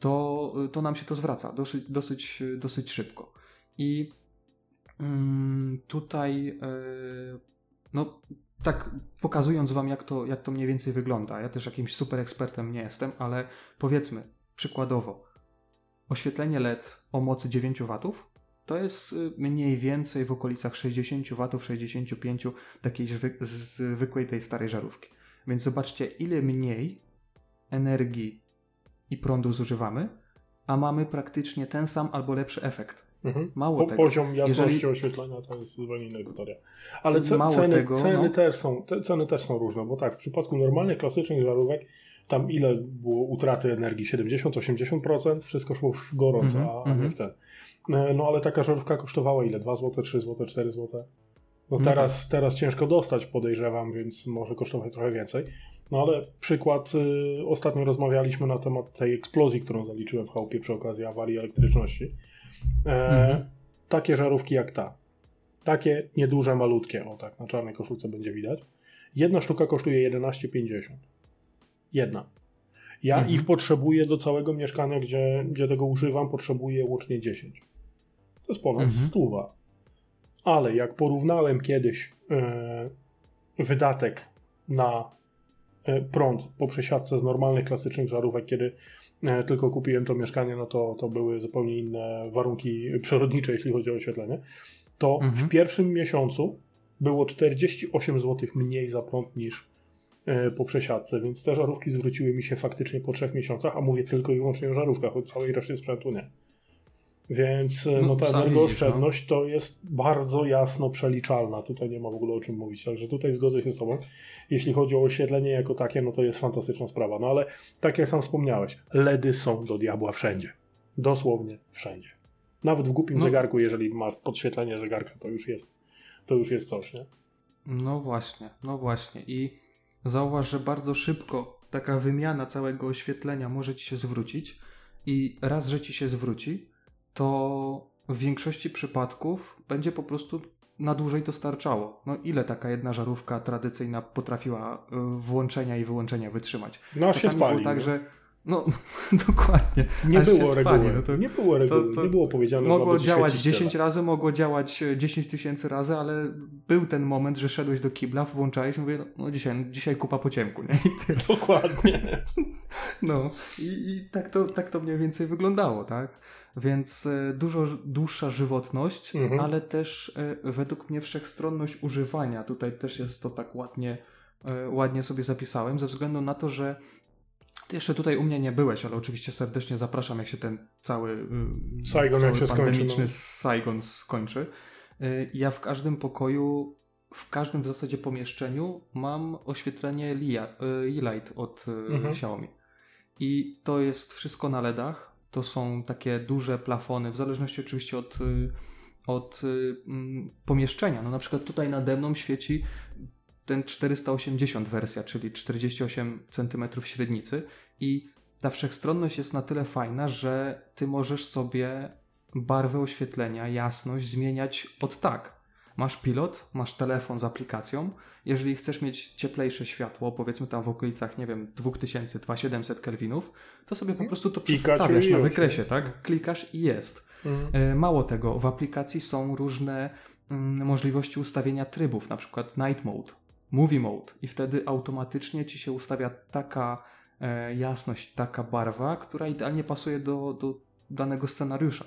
to, to nam się to zwraca dosyć, dosyć, dosyć szybko. I mm, tutaj e, no tak pokazując wam jak to, jak to mniej więcej wygląda, ja też jakimś super ekspertem nie jestem, ale powiedzmy przykładowo oświetlenie LED o mocy 9 W to jest y, mniej więcej w okolicach 60 W, 65 takiej zwy- zwykłej tej starej żarówki. Więc zobaczcie, ile mniej energii i prądu zużywamy, a mamy praktycznie ten sam albo lepszy efekt. Mhm. Mało Po, tego. poziom jasności jeżeli- oświetlenia to jest zupełnie inna historia. Ale ce, ceny, tego, ceny, no. też są, te, ceny też są różne, bo tak, w przypadku normalnych, klasycznych żarówek tam ile było utraty energii? 70-80%? Wszystko szło w gorąc, Mhm, a, a nie mhm. w ten. E, No ale taka żarówka kosztowała ile? 2 zł, 3 zł, 4 zł? No No teraz, teraz ciężko dostać, podejrzewam, więc może kosztować trochę więcej. No ale przykład, y, ostatnio rozmawialiśmy na temat tej eksplozji, którą zaliczyłem w chałupie przy okazji awarii elektryczności. E, Mhm. Takie żarówki jak ta. Takie nieduże, malutkie, o tak, na czarnej koszulce będzie widać. Jedna sztuka kosztuje 11,50. Jedna. Ja Mhm. ich potrzebuję do całego mieszkania, gdzie, gdzie tego używam, potrzebuję łącznie 10. To jest ponad Mhm. stuwa. Ale jak porównałem kiedyś e, wydatek na e, prąd po przesiadce z normalnych, klasycznych żarówek, kiedy e, tylko kupiłem to mieszkanie, no to, to były zupełnie inne warunki przyrodnicze, jeśli chodzi o oświetlenie, to Mhm. w pierwszym miesiącu było 48 zł mniej za prąd niż po przesiadce, więc te żarówki zwróciły mi się faktycznie po trzech miesiącach, a mówię tylko i wyłącznie o żarówkach, o całej reszcie sprzętu nie. Więc e, No, no, ta energooszczędność to jest bardzo jasno przeliczalna. Tutaj nie ma w ogóle o czym mówić. Także tutaj zgodzę się z Tobą. Jeśli chodzi o oświetlenie jako takie, no to jest fantastyczna sprawa. No ale tak jak sam wspomniałeś, LEDy są do diabła wszędzie. Dosłownie wszędzie. Nawet w głupim No. zegarku, jeżeli masz podświetlenie zegarka, to już jest, to już jest coś, nie? No właśnie, no właśnie. I zauważ, że bardzo szybko taka wymiana całego oświetlenia może ci się zwrócić. I raz, że ci się zwróci, to w większości przypadków będzie po prostu na dłużej to starczało. No ile taka jedna żarówka tradycyjna potrafiła y, włączenia i wyłączenia wytrzymać? No aż się Czasami spali. było tak, że no dokładnie. Nie aż było spali, reguły. no to- nie było reguły. to- nie było powiedziane, Mogło działać świecić 10 tyle. razy, mogło działać e, 10 tysięcy razy, ale był ten moment, że szedłeś do kibla, włączałeś i mówię, no, no dzisiaj, dzisiaj kupa po ciemku, nie? I tyle. Dokładnie. No i, i tak, to, tak to mniej więcej wyglądało, tak? Więc e, dużo dłuższa żywotność, Mhm. ale też e, według mnie wszechstronność używania. Tutaj też jest to tak ładnie, e, ładnie sobie zapisałem, ze względu na to, że ty jeszcze tutaj u mnie nie byłeś, ale oczywiście serdecznie zapraszam, jak się ten cały, y, Saigon, cały jak się skończy, pandemiczny no. Saigon skończy. Y, Ja w każdym pokoju, w każdym w zasadzie pomieszczeniu mam oświetlenie Lia- y, E-Light od Mhm. Xiaomi. I to jest wszystko na LEDach. To są takie duże plafony, w zależności oczywiście od, od mm, pomieszczenia. No na przykład tutaj nade mną świeci ten 480 wersja, czyli 48 cm średnicy i ta wszechstronność jest na tyle fajna, że ty możesz sobie barwę oświetlenia, jasność zmieniać od tak. Masz pilot, masz telefon z aplikacją. Jeżeli chcesz mieć cieplejsze światło, powiedzmy tam w okolicach, nie wiem, 2000, 2700 kelwinów, to sobie po prostu to przestawiasz na wykresie, tak? Klikasz i jest. Mhm. E, Mało tego, w aplikacji są różne mm, możliwości ustawienia trybów, na przykład Night Mode, Movie Mode i wtedy automatycznie ci się ustawia taka jasność, taka barwa, która idealnie pasuje do, do danego scenariusza.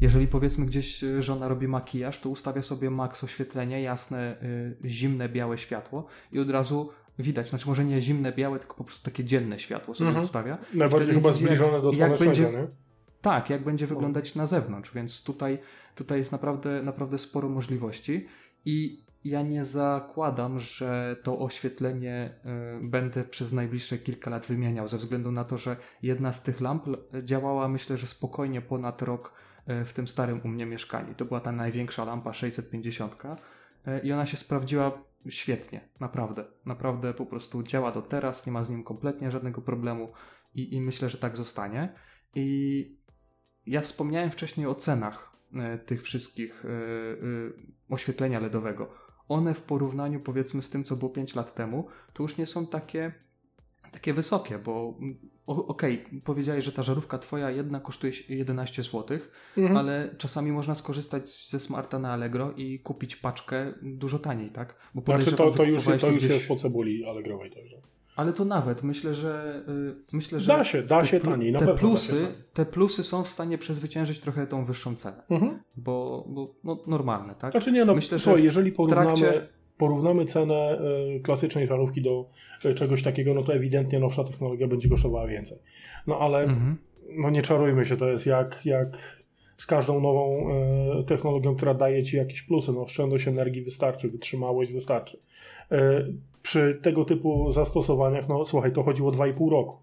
Jeżeli powiedzmy gdzieś e, żona robi makijaż, to ustawia sobie max oświetlenie, jasne, e, zimne, białe światło i od razu widać, znaczy może nie zimne, białe, tylko po prostu takie dzienne światło sobie Mhm. ustawia. Najbardziej chyba widzi, jak- zbliżone do słonecznego, będzie- nie? tak, jak będzie wyglądać na zewnątrz, więc tutaj, tutaj jest naprawdę, naprawdę sporo możliwości i ja nie zakładam, że to oświetlenie y, będę przez najbliższe kilka lat wymieniał, ze względu na to, że jedna z tych lamp działała myślę, że spokojnie ponad rok y, w tym starym u mnie mieszkaniu. To była ta największa lampa 650 y, i ona się sprawdziła świetnie, naprawdę. Naprawdę po prostu działa do teraz, nie ma z nim kompletnie żadnego problemu i, i myślę, że tak zostanie. I ja wspomniałem wcześniej o cenach tych wszystkich oświetlenia LEDowego. One w porównaniu powiedzmy z tym, co było 5 lat temu, to już nie są takie, takie wysokie, bo mm, okej, powiedziałeś, że ta żarówka twoja jedna kosztuje 11 zł, Mhm. ale czasami można skorzystać ze smarta na Allegro i kupić paczkę dużo taniej, tak? Bo Znaczy to, to już, to już gdzieś- jest po cebuli alegrowej także. Ale to nawet, myślę, że y, myślę, że Da się, da się taniej, te plusy, te plusy są w stanie przezwyciężyć trochę tą wyższą cenę, Mhm. bo, bo no, normalne, tak? Znaczy nie, no Myślę, że słuchaj, jeżeli porównamy, trakcie- porównamy cenę y, klasycznej żarówki do y, czegoś takiego, no to ewidentnie nowsza technologia będzie kosztowała więcej. No ale Mhm. no nie czarujmy się, to jest jak, jak z każdą nową y, technologią, która daje ci jakieś plusy. No, oszczędność energii wystarczy, wytrzymałość wystarczy. Y, przy tego typu zastosowaniach, no słuchaj, to chodziło 2,5 roku.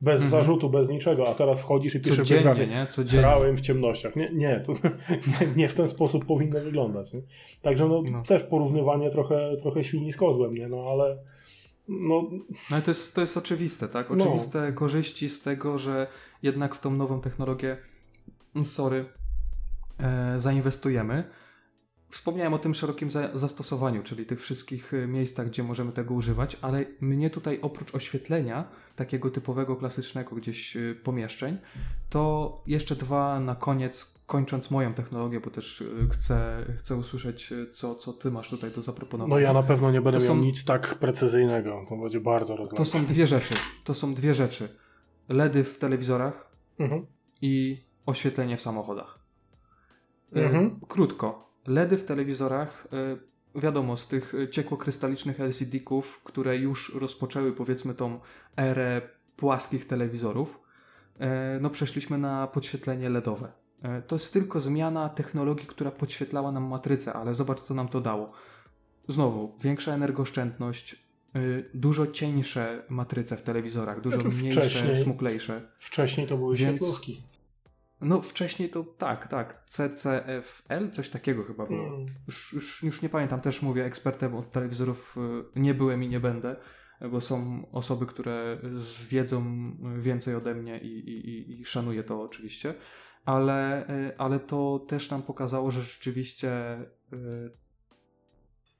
Bez Mhm. zarzutu, bez niczego, a teraz wchodzisz i piszesz Codziennie, wygranie. nie? Codziennie. Srałem w ciemnościach. Nie, nie, to, nie, nie w ten sposób powinno wyglądać. Nie? Także no, No. też porównywanie trochę, trochę świni z kozłem, nie? No ale no, No to jest, to jest oczywiste, tak? No. Oczywiste korzyści z tego, że jednak w tą nową technologię, mm, sorry, e, zainwestujemy. Wspomniałem o tym szerokim za zastosowaniu, czyli tych wszystkich e, miejscach, gdzie możemy tego używać, ale mnie tutaj oprócz oświetlenia, takiego typowego, klasycznego gdzieś e, pomieszczeń, to jeszcze dwa na koniec, kończąc moją technologię, bo też e, chcę, chcę usłyszeć, co, co ty masz tutaj do zaproponowania. no ja na pewno nie będę To miał są- nic tak precyzyjnego. To będzie bardzo To rozległe. są dwie rzeczy. To są dwie rzeczy. LEDy w telewizorach Mhm. i oświetlenie w samochodach. Mhm. Krótko. LEDy w telewizorach, e, wiadomo, z tych e, ciekłokrystalicznych LCD-ków, które już rozpoczęły powiedzmy tą erę płaskich telewizorów, e, no przeszliśmy na podświetlenie LEDowe. To jest tylko zmiana technologii, która podświetlała nam matrycę, ale zobacz, co nam to dało. Znowu, większa energooszczędność, dużo cieńsze matryce w telewizorach, dużo Znaczy mniejsze, wcześniej- smuklejsze. Wcześniej to były Więc- świetlówki. No wcześniej to tak, tak, CCFL, coś takiego chyba było. Mm. Już, już, już nie pamiętam, też mówię ekspertem od telewizorów y, nie byłem i nie będę, bo są osoby, które wiedzą więcej ode mnie i, i, i- szanuję to oczywiście, ale, y, ale to też nam pokazało, że rzeczywiście y,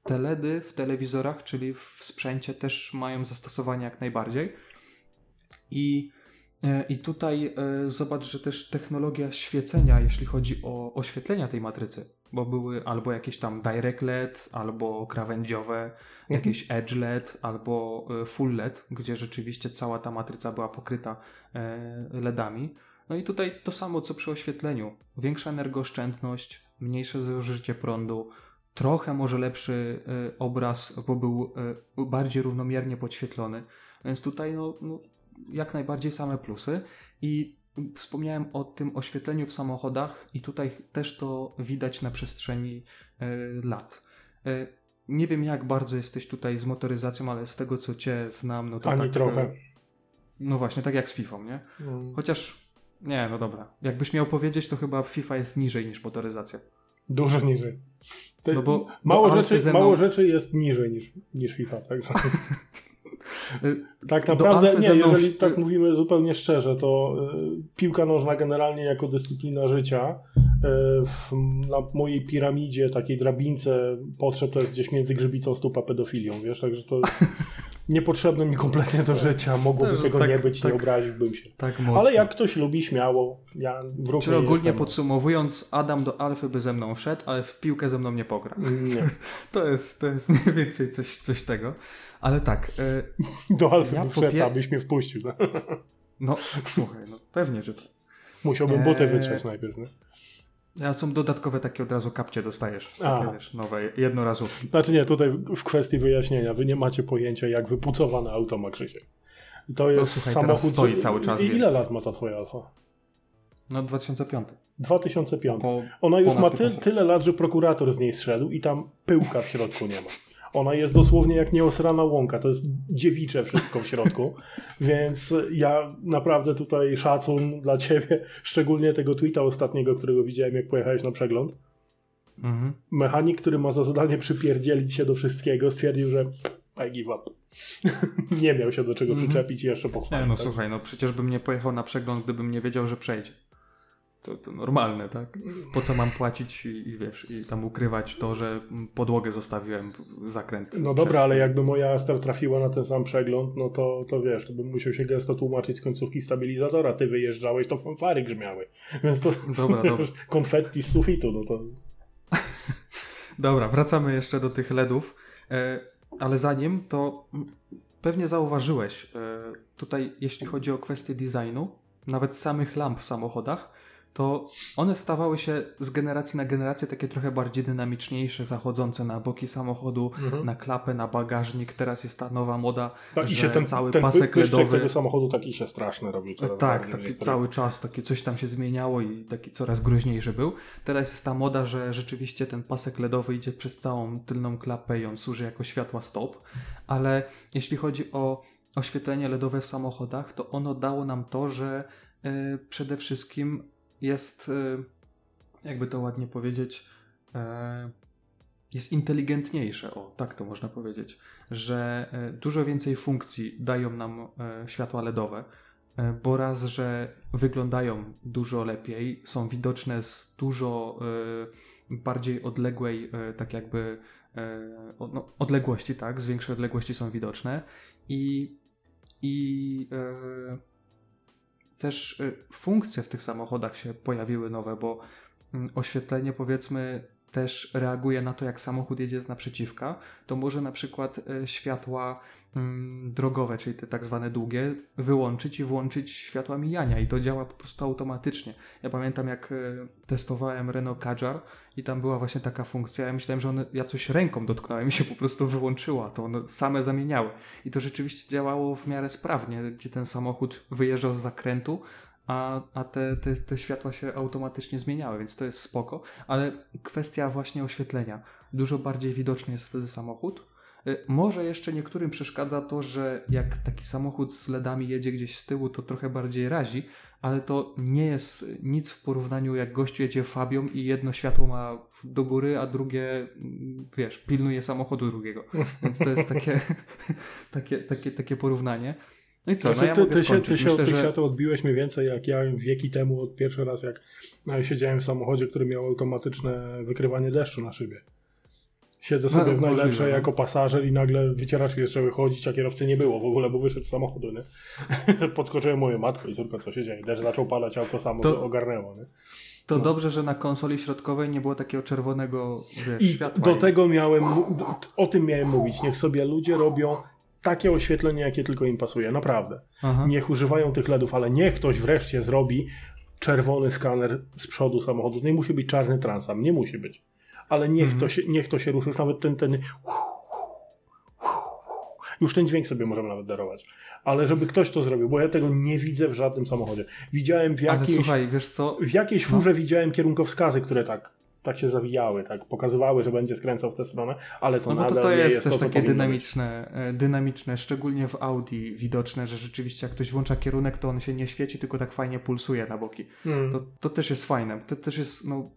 te LEDy w telewizorach, czyli w sprzęcie też mają zastosowanie jak najbardziej. I, i tutaj e, zobacz, że też technologia świecenia, jeśli chodzi o oświetlenia tej matrycy, bo były albo jakieś tam direct LED, albo krawędziowe, jakieś edge LED, albo e, full LED, gdzie rzeczywiście cała ta matryca była pokryta e, LEDami. No i tutaj to samo co przy oświetleniu. Większa energooszczędność, mniejsze zużycie prądu, trochę może lepszy e, obraz, bo był e, bardziej równomiernie podświetlony. Więc tutaj no, no, jak najbardziej same plusy. I wspomniałem o tym oświetleniu w samochodach i tutaj też to widać na przestrzeni e, lat. E, nie wiem, jak bardzo jesteś tutaj z motoryzacją, ale z tego, co cię znam, no to Ani tak... trochę. e, No właśnie, tak jak z FIFA, nie? Mm. Chociaż, nie, no dobra. Jakbyś miał powiedzieć, to chyba FIFA jest niżej niż motoryzacja. Dużo niżej. Te, No bo mało, Alfy rzeczy, mną- mało rzeczy jest niżej niż, niż FIFA, także... Y, tak naprawdę, nie, mną jeżeli w- tak mówimy zupełnie szczerze, to y, piłka nożna generalnie jako dyscyplina życia y, w, na mojej piramidzie, takiej drabince potrzeb to jest gdzieś między grzybicą stóp a pedofilią, wiesz, także to jest niepotrzebne mi kompletnie do życia, mogłoby tego tak- nie być, tak- nie obraziłbym się. Tak mocno. Ale jak ktoś lubi, śmiało, ja wróg Czyli nie ogólnie jestem. podsumowując, Adam do Alfy by ze mną wszedł, ale w piłkę ze mną nie pogra. Nie. To jest, to jest mniej więcej coś, coś tego. Ale tak, y, Do Alfy Ja popie- abyś mnie wpuścił. No. no słuchaj, no pewnie, że tak. Musiałbym buty Eee. wytrzeć najpierw. Nie? A są dodatkowe takie od razu kapcie dostajesz. Takie wiesz, nowe, jednorazówki. Znaczy nie, tutaj w kwestii wyjaśnienia, wy nie macie pojęcia, jak wypucowany auto ma Krzysiek. To jest słuchaj, samochód... stoi cały czas, I ile więc- lat ma ta twoja Alfa? No 2005. 2005. Po, Ona już ma ty, 15. tyle lat, że prokurator z niej zszedł i tam pyłka w środku nie ma. Ona jest dosłownie jak nieosrana łąka, to jest dziewicze wszystko w środku, więc ja naprawdę tutaj szacun dla ciebie, szczególnie tego tweeta ostatniego, którego widziałem jak pojechałeś na przegląd. mhm. Mechanik, który ma za zadanie przypierdzielić się do wszystkiego, stwierdził, że I give up. nie miał się do czego Mhm. przyczepić i jeszcze pochwalić. no tak? słuchaj, no przecież bym nie pojechał na przegląd, gdybym nie wiedział, że przejdzie. To, to normalne, tak? Po co mam płacić i, i wiesz, i tam ukrywać to, że podłogę zostawiłem, zakręt. No dobra, ale jakby moja Astra trafiła na ten sam przegląd, no to, to wiesz, to bym musiał się gęsto tłumaczyć z końcówki stabilizatora. Ty wyjeżdżałeś, to fanfary grzmiały. Więc to Dobra, dobra. konfetti z sufitu, no to Dobra, wracamy jeszcze do tych LEDów, e, ale zanim to pewnie zauważyłeś e, tutaj, jeśli chodzi o kwestię designu, nawet samych lamp w samochodach, to one stawały się z generacji na generację takie trochę bardziej dynamiczniejsze, zachodzące na boki samochodu, na klapę, na bagażnik. Teraz jest ta nowa moda, tak, i że się ten, cały ten pasek ledowy. tego samochodu taki się straszny robił coraz tak, taki niektórych. cały czas, takie coś tam się zmieniało i taki coraz groźniejszy był. Teraz jest ta moda, że rzeczywiście ten pasek LEDowy idzie przez całą tylną klapę i on służy jako światła stop, ale jeśli chodzi o oświetlenie LEDowe w samochodach, to ono dało nam to, że e, przede wszystkim jest, e, jakby to ładnie powiedzieć, e, jest inteligentniejsze, o tak to można powiedzieć, że e, dużo więcej funkcji dają nam e, światła LEDowe, bo raz, że wyglądają dużo lepiej, są widoczne z dużo bardziej odległej, tak jakby no, odległości, tak, z większej odległości są widoczne i, i też e, funkcje w tych samochodach się pojawiły nowe, bo mm, oświetlenie powiedzmy też reaguje na to, jak samochód jedzie z naprzeciwka, to może na przykład e, światła mm, drogowe, czyli te tak zwane długie, wyłączyć i włączyć światła mijania i to działa po prostu automatycznie. Ja pamiętam jak e, testowałem Renault Kadjar i tam była właśnie taka funkcja, ja myślałem, że one, ja coś ręką dotknąłem i się po prostu wyłączyła, to one same zamieniały. I to rzeczywiście działało w miarę sprawnie, gdzie ten samochód wyjeżdżał z zakrętu, a, a te, te, te światła się automatycznie zmieniały, więc to jest spoko. Ale kwestia właśnie oświetlenia. Dużo bardziej widoczny jest wtedy samochód. Y, Może jeszcze niektórym przeszkadza to, że jak taki samochód z LEDami jedzie gdzieś z tyłu, to trochę bardziej razi, ale to nie jest nic w porównaniu jak gościu jedzie Fabią i jedno światło ma do góry, a drugie, mm, wiesz, pilnuje samochodu drugiego. Więc to jest takie, takie, takie, takie porównanie. No i co, Znaczy, no ja ty, ty, się, ty się Myślę, tych że... świateł odbiłeś mniej więcej jak ja wieki temu, od pierwszy raz jak no, siedziałem w samochodzie, który miał automatyczne wykrywanie deszczu na szybie. Siedzę sobie No, w najlepsze możliwe, no. jako pasażer i nagle wycieraczki zaczęły chodzić, a kierowcy nie było w ogóle, bo wyszedł z samochodu, nie? Podskoczyłem moją matkę i córko, co się dzieje? Deszcz zaczął padać, auto samo To- to... ogarnęło, nie? To dobrze, że na konsoli środkowej nie było takiego czerwonego wiesz, I światła. do tego miałem, o tym miałem mówić. Niech sobie ludzie robią takie oświetlenie, jakie tylko im pasuje, naprawdę. Aha. Niech używają tych LEDów, ale niech ktoś wreszcie zrobi czerwony skaner z przodu samochodu. Nie musi być czarny transam, nie musi być. Ale niech, Mhm. to, się, niech to się ruszy, już nawet ten, ten Już ten dźwięk sobie możemy nawet darować. Ale żeby ktoś to zrobił, bo ja tego nie widzę w żadnym samochodzie. Widziałem w Ale jakiejś, słuchaj, wiesz co? w jakiejś furze widziałem kierunkowskazy, które tak, tak się zawijały, tak pokazywały, że będzie skręcał w tę stronę, ale to No nadal to, to jest jest też to, takie być. dynamiczne, e, dynamiczne, szczególnie w Audi widoczne, że rzeczywiście jak ktoś włącza kierunek, to on się nie świeci, tylko tak fajnie pulsuje na boki. Mm. To, to też jest fajne. To też jest no,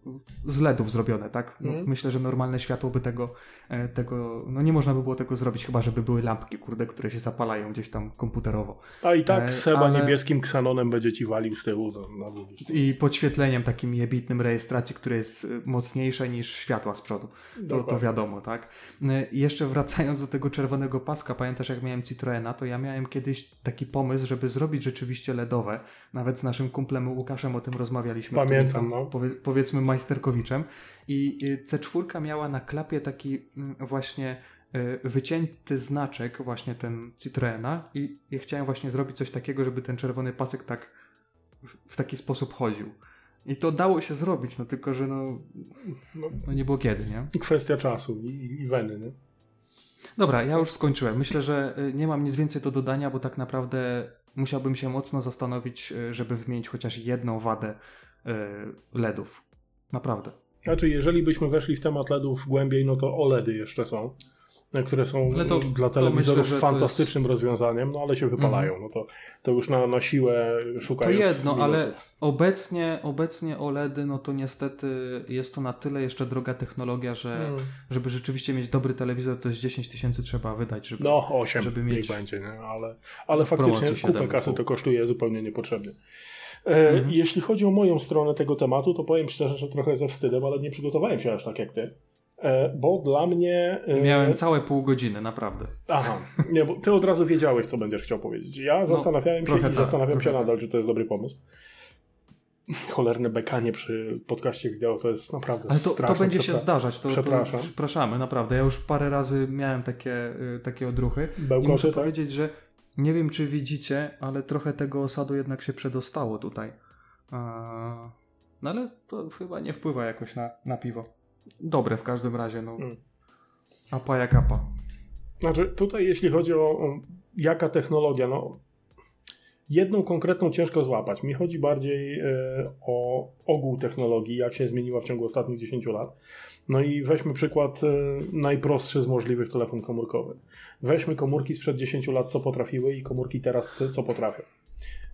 z LEDów zrobione, tak? No, Mhm. Myślę, że normalne światło by tego, e, tego, no nie można by było tego zrobić, chyba żeby były lampki, kurde, które się zapalają gdzieś tam komputerowo. A i tak E, Seba ale- niebieskim ksanonem będzie ci walił z tyłu długi. I podświetleniem takim jebitnym rejestracji, które jest mocniejsze niż światła z przodu. To, to wiadomo, tak? I jeszcze wracając do tego czerwonego paska, pamiętasz jak miałem Citroena, to ja miałem kiedyś taki pomysł, żeby zrobić rzeczywiście LEDowe. Nawet z naszym kumplem Łukaszem o tym rozmawialiśmy. Pamiętam, tam, no. Powie, powiedzmy majsterkowiczem. I y, C4 miała na klapie taki mm, właśnie y, wycięty znaczek właśnie ten Citroena i, i chciałem właśnie zrobić coś takiego, żeby ten czerwony pasek tak w, w taki sposób chodził. I to dało się zrobić, no tylko, że no, No, no nie było kiedy, nie? I kwestia czasu i, i weny, nie? Dobra, ja już skończyłem. Myślę, że y, nie mam nic więcej do dodania, bo tak naprawdę musiałbym się mocno zastanowić, y, żeby wymienić chociaż jedną wadę y, LEDów. Naprawdę. Znaczy, jeżeli byśmy weszli w temat LEDów głębiej, no to OLEDy jeszcze są, które są Ale to- dla to telewizorów myślę, to fantastycznym rozwiązaniem, no ale się wypalają. No to, to już na, na siłę To szukają jedno, ale minusów. obecnie, obecnie OLEDy, no to niestety jest to na tyle jeszcze droga technologia, że Mm. żeby rzeczywiście mieć dobry telewizor, to jest 10 tysięcy trzeba wydać, żeby... No, 8 żeby niech mieć- będzie, nie? ale, ale faktycznie kupę 7,5. kasy to kosztuje zupełnie niepotrzebnie. E, Mhm. Jeśli chodzi o moją stronę tego tematu, to powiem szczerze, że trochę ze wstydem, ale nie przygotowałem się aż tak jak ty. E, bo dla mnie. e, Miałem całe pół godziny, naprawdę. Aha, nie, bo ty od razu wiedziałeś, co będziesz chciał powiedzieć. Ja zastanawiałem się trochę i tak, zastanawiam się trochę nadal, czy to jest dobry pomysł. Cholerne bekanie przy podcaście wideo to jest naprawdę Ale to, to straszne. będzie się zdarzać. To, Przepraszam. To, przepraszamy, naprawdę. Ja już parę razy miałem takie, y, takie odruchy. I Bełkoty, muszę tak? powiedzieć, że nie wiem, czy widzicie, ale trochę tego osadu jednak się przedostało tutaj. No ale to chyba nie wpływa jakoś na, na piwo. Dobre w każdym razie, no. Mm. Apa jak apa. Znaczy, tutaj jeśli chodzi o o jaka technologia, no jedną konkretną ciężko złapać. Mi chodzi bardziej e, o ogół technologii, jak się zmieniła w ciągu ostatnich 10 lat. No i weźmy przykład e, najprostszy z możliwych telefon komórkowy. Weźmy komórki sprzed 10 lat, co potrafiły i komórki teraz, te, co potrafią.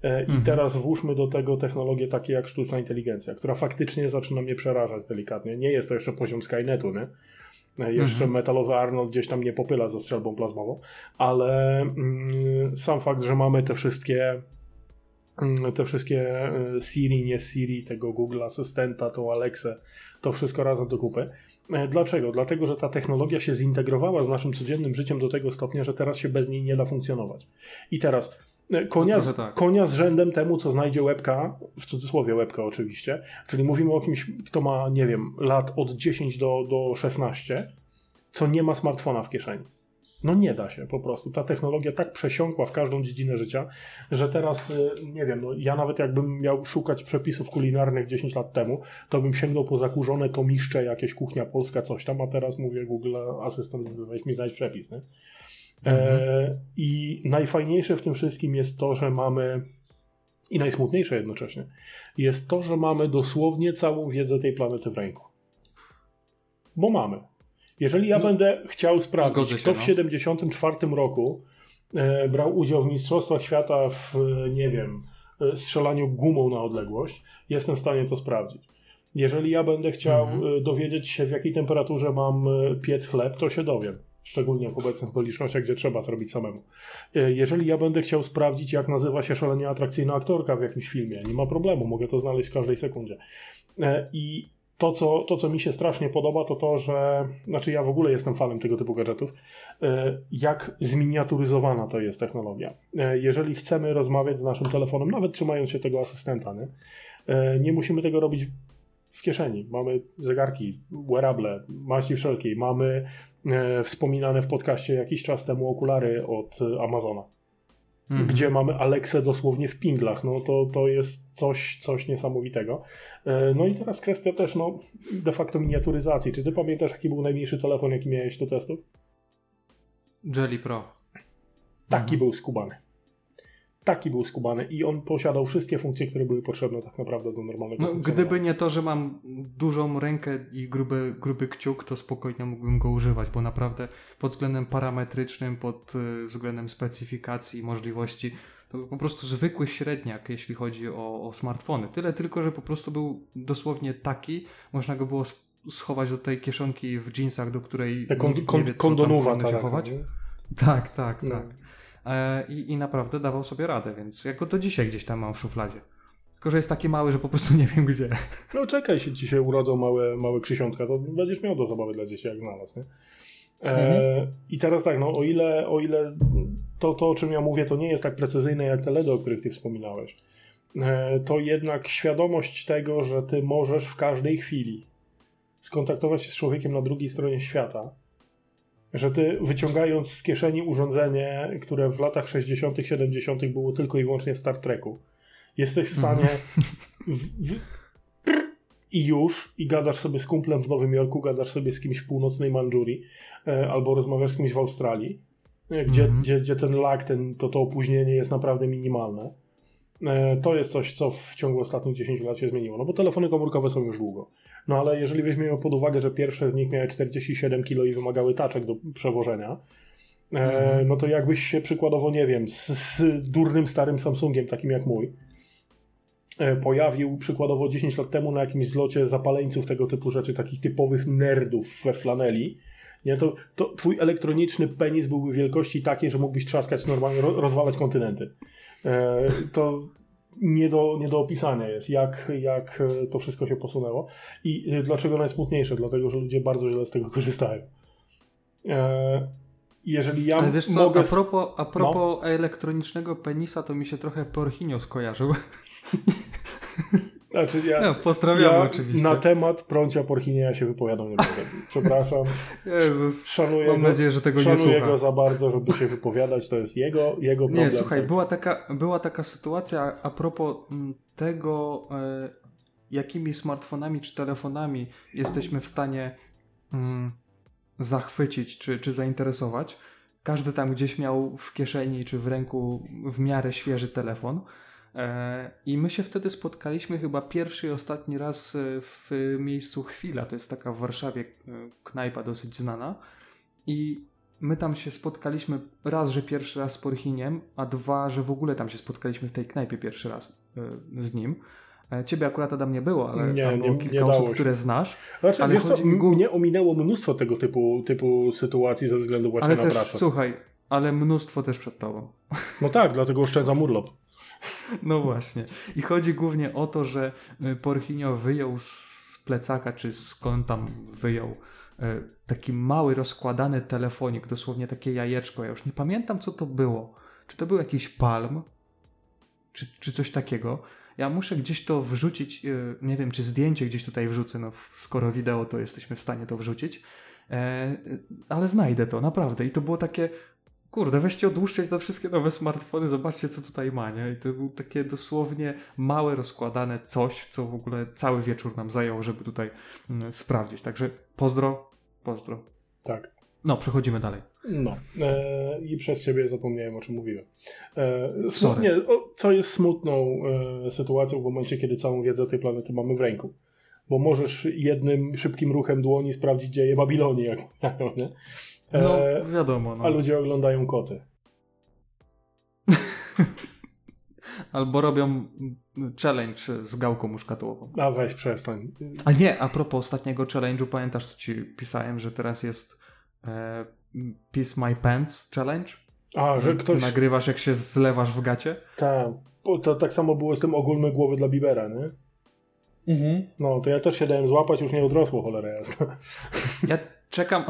E, I Mhm. teraz włóżmy do tego technologie takie jak sztuczna inteligencja, która faktycznie zaczyna mnie przerażać delikatnie. Nie jest to jeszcze poziom Skynetu, nie? E, Jeszcze Mhm. metalowy Arnold gdzieś tam nie popyla ze strzelbą plazmową, ale mm, sam fakt, że mamy te wszystkie mm, te wszystkie e, Siri, nie Siri, tego Google Asystenta, tą Alexę, to wszystko razem do kupy. Dlaczego? Dlatego, że ta technologia się zintegrowała z naszym codziennym życiem do tego stopnia, że teraz się bez niej nie da funkcjonować. I teraz konia, No tak. konia z rzędem temu, co znajdzie łebka, w cudzysłowie łebka oczywiście, czyli mówimy o kimś, kto ma, nie wiem, lat od 10 do, do 16, co nie ma smartfona w kieszeni. No nie da się po prostu. Ta technologia tak przesiąkła w każdą dziedzinę życia, że teraz, y, nie wiem, no ja nawet jakbym miał szukać przepisów kulinarnych 10 lat temu, to bym sięgnął po zakurzone tomiszcze, jakieś kuchnia polska, coś tam, a teraz mówię Google Asystent, weź mi znajdź przepis, nie? E, I najfajniejsze w tym wszystkim jest to, że mamy i najsmutniejsze jednocześnie, jest to, że mamy dosłownie całą wiedzę tej planety w ręku. Bo mamy. Jeżeli ja No, będę chciał sprawdzić, się, kto w no. 74 roku e, brał udział w Mistrzostwach Świata w, e, nie wiem, e, strzelaniu gumą na odległość, jestem w stanie to sprawdzić. Jeżeli ja będę chciał Mhm. dowiedzieć się, w jakiej temperaturze mam piec chleb, to się dowiem. Szczególnie w obecnych okolicznościach, gdzie trzeba to robić samemu. E, Jeżeli ja będę chciał sprawdzić, jak nazywa się szalenie atrakcyjna aktorka w jakimś filmie, nie ma problemu, mogę to znaleźć w każdej sekundzie. E, I to co, to, co mi się strasznie podoba, to to, że. Znaczy, ja w ogóle jestem fanem tego typu gadżetów. e, Jak zminiaturyzowana to jest technologia. Jeżeli chcemy rozmawiać z naszym telefonem, nawet trzymając się tego asystenta, nie, nie musimy tego robić w kieszeni. Mamy zegarki, wearable, maści wszelkiej. Mamy e, wspominane w podcaście jakiś czas temu okulary od e, Amazona Mhm. gdzie mamy Alexę dosłownie w pinglach. No to, to jest coś, coś niesamowitego. E, No i teraz kwestia też no, de facto miniaturyzacji. Czy ty pamiętasz, jaki był najmniejszy telefon, jaki miałeś do testów? Jelly Pro. Taki Mhm. był skubany. Taki był skubany i on posiadał wszystkie funkcje, które były potrzebne tak naprawdę do normalnego No, gdyby nie to, że mam dużą rękę i gruby, gruby kciuk, to spokojnie mógłbym go używać, bo naprawdę pod względem parametrycznym, pod y, względem specyfikacji i możliwości, to był po prostu zwykły średniak, jeśli chodzi o, o smartfony. Tyle tylko, że po prostu był dosłownie taki, można go było schować do tej kieszonki w jeansach, do której Ta kon, kon, nie wie, co tam ta chować. nie? Tak, tak, No. tak. E, i, I naprawdę dawał sobie radę, więc jako to dzisiaj gdzieś tam mam w szufladzie. Tylko, że jest taki mały, że po prostu nie wiem gdzie. No czekaj, się ci się urodzą małe, małe krzysiątka, to będziesz miał do zabawy dla dzieci, jak znalazł, nie? E, I teraz tak, no o ile, o ile to, to, o czym ja mówię, to nie jest tak precyzyjne jak te LEDy, o których ty wspominałeś, e, to jednak świadomość tego, że ty możesz w każdej chwili skontaktować się z człowiekiem na drugiej stronie świata, że ty wyciągając z kieszeni urządzenie, które w latach 60., 70. było tylko i wyłącznie w Star Treku, jesteś w stanie w, w, i już, i gadasz sobie z kumplem w Nowym Jorku, gadasz sobie z kimś w północnej Mandżurii, e, albo rozmawiasz z kimś w Australii, e, gdzie, Mhm. gdzie, gdzie ten lag, ten, to, to opóźnienie jest naprawdę minimalne. E, to jest coś, co w ciągu ostatnich 10 lat się zmieniło, no bo telefony komórkowe są już długo. No ale jeżeli weźmiemy pod uwagę, że pierwsze z nich miały 47 kg i wymagały taczek do przewożenia, Mhm. no to jakbyś się przykładowo, nie wiem, z, z durnym starym Samsungiem, takim jak mój, e, pojawił przykładowo 10 lat temu na jakimś zlocie zapaleńców tego typu rzeczy, takich typowych nerdów we flaneli, nie, to, to twój elektroniczny penis byłby wielkości takiej, że mógłbyś trzaskać normalnie, ro, rozwalać kontynenty. E, to nie do, nie do opisania jest, jak, jak e, to wszystko się posunęło i e, dlaczego najsmutniejsze, dlatego, że ludzie bardzo źle z tego korzystają. Jeżeli ja Ale wiesz co, mogę... a propos, a propos elektronicznego penisa, to mi się trochę Porchinio skojarzył. Znaczy ja, No, pozdrawiamy ja oczywiście. na temat prącia porchinia się wypowiadam nie będę. Przepraszam. Jezus, Szanuję mam go, nadzieję, że tego nie szanuję słucha. go za bardzo, żeby się wypowiadać. To jest jego, jego problem. Nie, słuchaj, tak. była taka, była taka sytuacja a propos mm, tego, e, jakimi smartfonami czy telefonami jesteśmy w stanie mm, zachwycić czy, czy zainteresować. Każdy tam gdzieś miał w kieszeni czy w ręku w miarę świeży telefon. E, I my się wtedy spotkaliśmy chyba pierwszy i ostatni raz e, w miejscu Chwila. To jest taka w Warszawie e, knajpa dosyć znana. I my tam się spotkaliśmy raz, że pierwszy raz z Porchiniem, a dwa, że w ogóle tam się spotkaliśmy w tej knajpie pierwszy raz z nim. Ciebie akurat Adam nie było, ale Nie, tam było nie- kilka nie osób, się. które znasz. Znaczy, ale wiesz co, mnie ominęło mnóstwo tego typu, typu sytuacji ze względu właśnie Ale na też, pracę. słuchaj, ale mnóstwo też przed tobą. No tak, dlatego oszczędzam urlop. No właśnie. I chodzi głównie o to, że y, Porchinio wyjął z plecaka, czy skąd tam wyjął y, taki mały, rozkładany telefonik, dosłownie takie jajeczko. Ja już nie pamiętam, co to było. Czy to był jakiś palm? Czy, czy coś takiego? Ja muszę gdzieś to wrzucić, y, nie wiem, czy zdjęcie gdzieś tutaj wrzucę, no skoro wideo, to jesteśmy w stanie to wrzucić. E, ale znajdę to, naprawdę. I to było takie, kurde, weźcie odłóżcie te wszystkie nowe smartfony, zobaczcie co tutaj ma, nie? I to było takie dosłownie małe, rozkładane coś, co w ogóle cały wieczór nam zajął, żeby tutaj mm, sprawdzić. Także pozdro, pozdro. Tak. No, przechodzimy dalej. No. E, I przez ciebie zapomniałem, o czym mówiłem. E, smutnie, o, co jest smutną e, sytuacją w momencie, kiedy całą wiedzę tej planety mamy w ręku. Bo możesz jednym szybkim ruchem dłoni sprawdzić dzieje Babilonii, jak mają, nie? E, No, wiadomo, no. A ludzie oglądają koty. Albo robią challenge z gałką muszkatułową. A weź, przestań. A nie, a propos ostatniego challenge'u, pamiętasz co ci pisałem, że teraz jest e, Piss My Pants Challenge? A, że ktoś... Nagrywasz jak się zlewasz w gacie? Tak. To tak samo było z tym ogólmy głowy dla Bibera, nie? Mhm. No, to ja też się dałem złapać, już nie odrosło, cholera jasna. Ja czekam,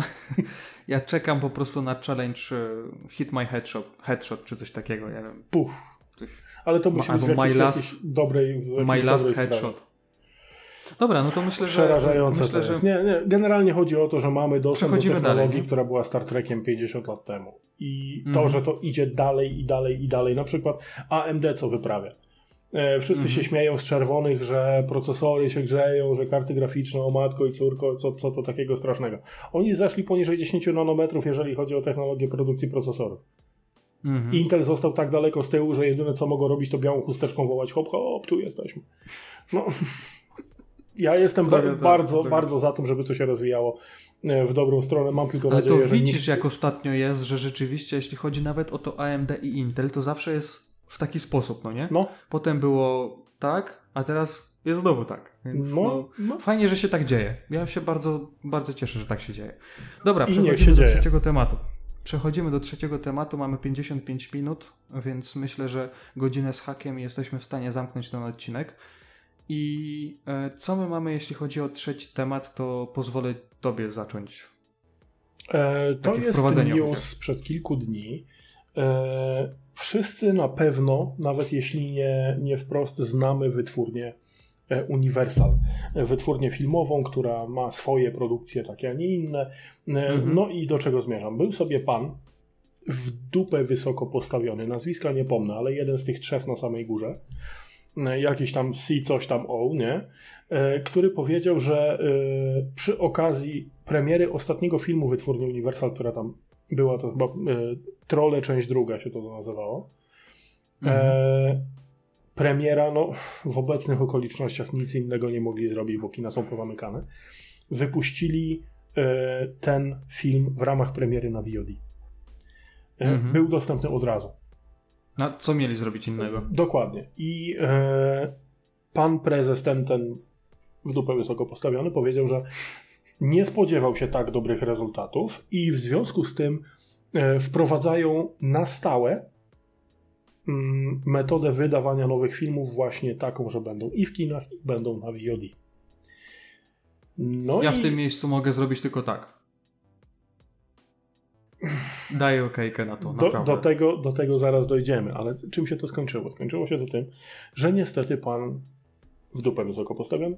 ja czekam po prostu na challenge e, Hit My Headshot, headshot czy coś takiego, nie wiem. Puf. Coś, Ale to musi Albo być w jakiejś, my last- dobrej, my Last sprawie. Headshot. Dobra, no to myślę, że... Przerażające myślę, to jest. że Nie, nie, generalnie chodzi o to, że mamy dostęp do technologii, dalej, która była Star Trekiem 50 lat temu. I to, Mhm. że to idzie dalej i dalej i dalej. Na przykład AMD co wyprawia. E, Wszyscy Mhm. się śmieją z czerwonych, że procesory się grzeją, że karty graficzne, o matko i córko, co, co to takiego strasznego. Oni zeszli poniżej 10 nanometrów, jeżeli chodzi o technologię produkcji procesorów. Mhm. Intel został tak daleko z tyłu, że jedyne co mogą robić to białą chusteczką wołać hop, hop, tu jesteśmy. No, ja jestem Trochę ba- tak, bardzo, trochę. bardzo za tym, żeby to się rozwijało e, w dobrą stronę. Mam tylko Ale nadzieję, to że widzisz, nikt... jak ostatnio jest, że rzeczywiście, jeśli chodzi nawet o to AMD i Intel, to zawsze jest w taki sposób, no nie? No, Potem było tak, a teraz jest znowu tak. Więc no, no, no. fajnie, że się tak dzieje. Ja się bardzo, bardzo cieszę, że tak się dzieje. Dobra, I przechodzimy do dzieje. trzeciego tematu. Przechodzimy do trzeciego tematu, mamy 55 minut, więc myślę, że godzinę z hakiem jesteśmy w stanie zamknąć ten odcinek. I e, co my mamy, jeśli chodzi o trzeci temat, to pozwolę Tobie zacząć. E, to Takie jest news sprzed kilku dni. E, wszyscy na pewno, nawet jeśli nie, nie wprost, znamy wytwórnię e, Universal. Wytwórnię filmową, która ma swoje produkcje takie, a nie inne. E, Mhm. No i do czego zmierzam? Był sobie pan w dupę wysoko postawiony, nazwiska nie pomnę, ale jeden z tych trzech na samej górze, e, jakiś tam C coś tam O, nie? Który powiedział, że przy okazji premiery ostatniego filmu wytwórni Universal, która tam była, to chyba e, Trolle część druga się to nazywało, e, premiera, no w obecnych okolicznościach nic innego nie mogli zrobić, bo kina są powamykane, wypuścili e, ten film w ramach premiery na VOD. E, Mhm. Był dostępny od razu. No, co mieli zrobić innego? Dokładnie. I e, pan prezes, ten, ten w dupę wysoko postawiony, powiedział, że nie spodziewał się tak dobrych rezultatów i w związku z tym e, wprowadzają na stałe mm, metodę wydawania nowych filmów właśnie taką, że będą i w kinach, i będą na VOD. No ja i w tym miejscu mogę zrobić tylko tak. Daję okejkę na to, do, do, tego, do tego zaraz dojdziemy, ale czym się to skończyło? Skończyło się to tym, że niestety pan w dupę wysoko postawiony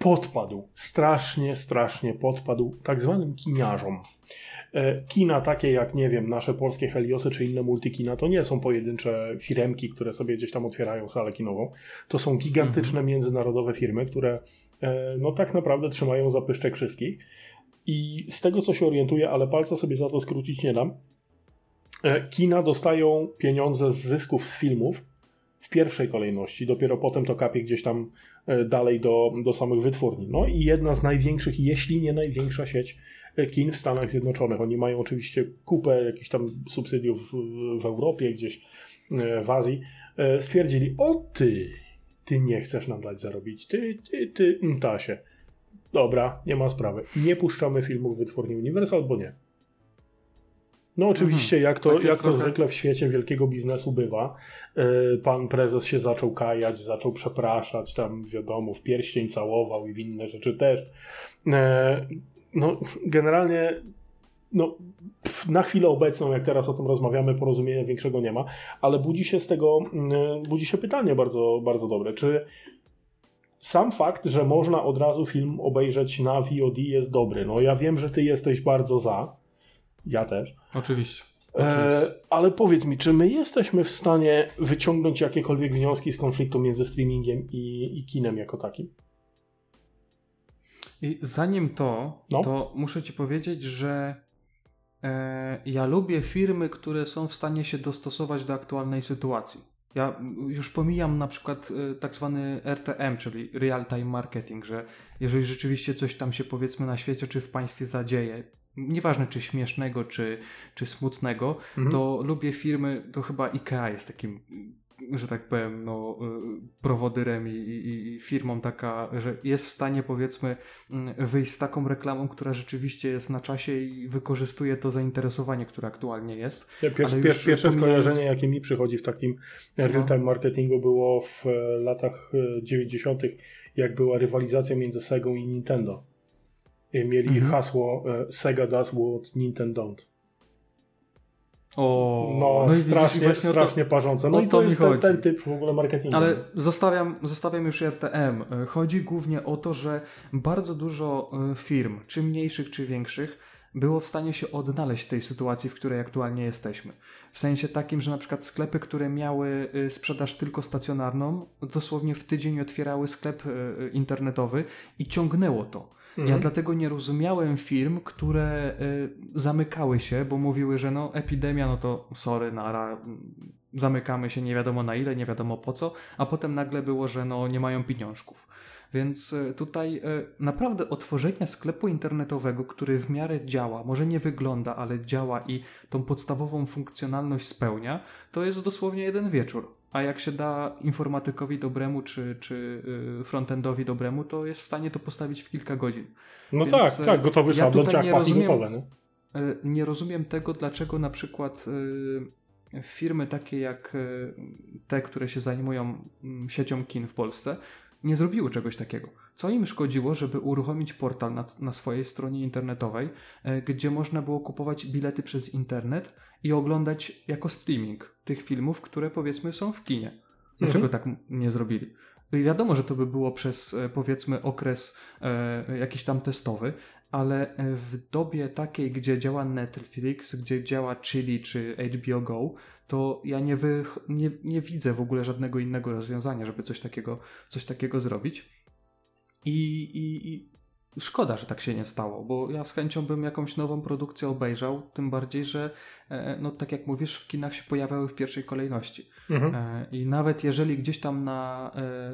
podpadł, strasznie, strasznie podpadł tak zwanym kiniarzom. E, Kina takie jak, nie wiem, nasze polskie Heliosy czy inne multikina, to nie są pojedyncze firemki, które sobie gdzieś tam otwierają salę kinową. To są gigantyczne międzynarodowe firmy, które e, no tak naprawdę trzymają za pyszczek wszystkich. I z tego, co się orientuję, ale palca sobie za to skrócić nie dam, e, kina dostają pieniądze z zysków z filmów w pierwszej kolejności, dopiero potem to kapie gdzieś tam e, dalej do, do samych wytwórni. No i jedna z największych, jeśli nie największa sieć e, kin w Stanach Zjednoczonych. Oni mają oczywiście kupę jakichś tam subsydiów w, w Europie, gdzieś e, w Azji. Stwierdzili, o ty, ty nie chcesz nam dać zarobić, ty, ty, ty, mm, tasie. Dobra, nie ma sprawy. Nie puszczamy filmów wytwórni Universal, bo nie. No oczywiście, jak, to, Takie jak to zwykle w świecie wielkiego biznesu bywa, e, pan prezes się zaczął kajać, zaczął przepraszać, tam wiadomo, w pierścień całował i w inne rzeczy też. E, No, generalnie no, na chwilę obecną, jak teraz o tym rozmawiamy, porozumienia większego nie ma, ale budzi się z tego, mm, budzi się pytanie bardzo, bardzo dobre. Czy sam fakt, że można od razu film obejrzeć na VOD jest dobry? No ja wiem, że ty jesteś bardzo za, ja też, Oczywiście. e, ale powiedz mi, czy my jesteśmy w stanie wyciągnąć jakiekolwiek wnioski z konfliktu między streamingiem i, i kinem jako takim? I zanim to, No. to muszę ci powiedzieć, że e, ja lubię firmy, które są w stanie się dostosować do aktualnej sytuacji. Ja już pomijam na przykład e, tak zwany RTM, czyli Real Time Marketing, że jeżeli rzeczywiście coś tam się powiedzmy na świecie czy w państwie zadzieje, nieważne czy śmiesznego, czy, czy smutnego, Mhm. to lubię firmy, to chyba IKEA jest takim, że tak powiem, no, y, prowodyrem i, i, i firmą taka, że jest w stanie powiedzmy mm, wyjść z taką reklamą, która rzeczywiście jest na czasie i wykorzystuje to zainteresowanie, które aktualnie jest. Ja Pier, Ale pier, już pierwsze pomijając- skojarzenie, jakie mi przychodzi w takim real-time marketingu było w e, latach e, 90., jak była rywalizacja między Segą i Nintendo. I mieli Mhm. hasło e, Sega does what Nintendo don't. O, No, widzisz, strasznie, właśnie o to- strasznie parzące. No to to jest ten, ten typ w ogóle marketingu. Ale zostawiam, zostawiam już RTM. E, Chodzi głównie o to, że bardzo dużo e, firm, czy mniejszych, czy większych, było w stanie się odnaleźć w tej sytuacji, w której aktualnie jesteśmy. W sensie takim, że na przykład sklepy, które miały sprzedaż tylko stacjonarną, dosłownie w tydzień otwierały sklep internetowy i ciągnęło to. Ja Mhm. dlatego nie rozumiałem firm, które y, zamykały się, bo mówiły, że no epidemia, no to sorry, nara, zamykamy się nie wiadomo na ile, nie wiadomo po co, a potem nagle było, że no nie mają pieniążków. Więc y, tutaj y, naprawdę otworzenie sklepu internetowego, który w miarę działa, może nie wygląda, ale działa i tą podstawową funkcjonalność spełnia, to jest dosłownie jeden wieczór. A jak się da informatykowi dobremu czy, czy y, frontendowi dobremu, to jest w stanie to postawić w kilka godzin. No Więc, tak, e, tak, gotowy ja szablon, paki rozumiem- gotowe, nie? Y, Nie rozumiem tego, dlaczego na przykład y, firmy takie jak y, te, które się zajmują mm, siecią kin w Polsce, nie zrobiły czegoś takiego. Co im szkodziło, żeby uruchomić portal na, na swojej stronie internetowej, y, gdzie można było kupować bilety przez internet i oglądać jako streaming tych filmów, które powiedzmy są w kinie. Dlaczego tak m- nie zrobili? I wiadomo, że to by było przez e, powiedzmy okres e, jakiś tam testowy, ale e, w dobie takiej, gdzie działa Netflix, gdzie działa Chili czy HBO Go, to ja nie, wy, nie, nie widzę w ogóle żadnego innego rozwiązania, żeby coś takiego, coś takiego zrobić. I, i, I szkoda, że tak się nie stało, bo ja z chęcią bym jakąś nową produkcję obejrzał, tym bardziej, że e, no tak jak mówisz, w kinach się pojawiały w pierwszej kolejności. Mhm. E, I nawet jeżeli gdzieś tam na e,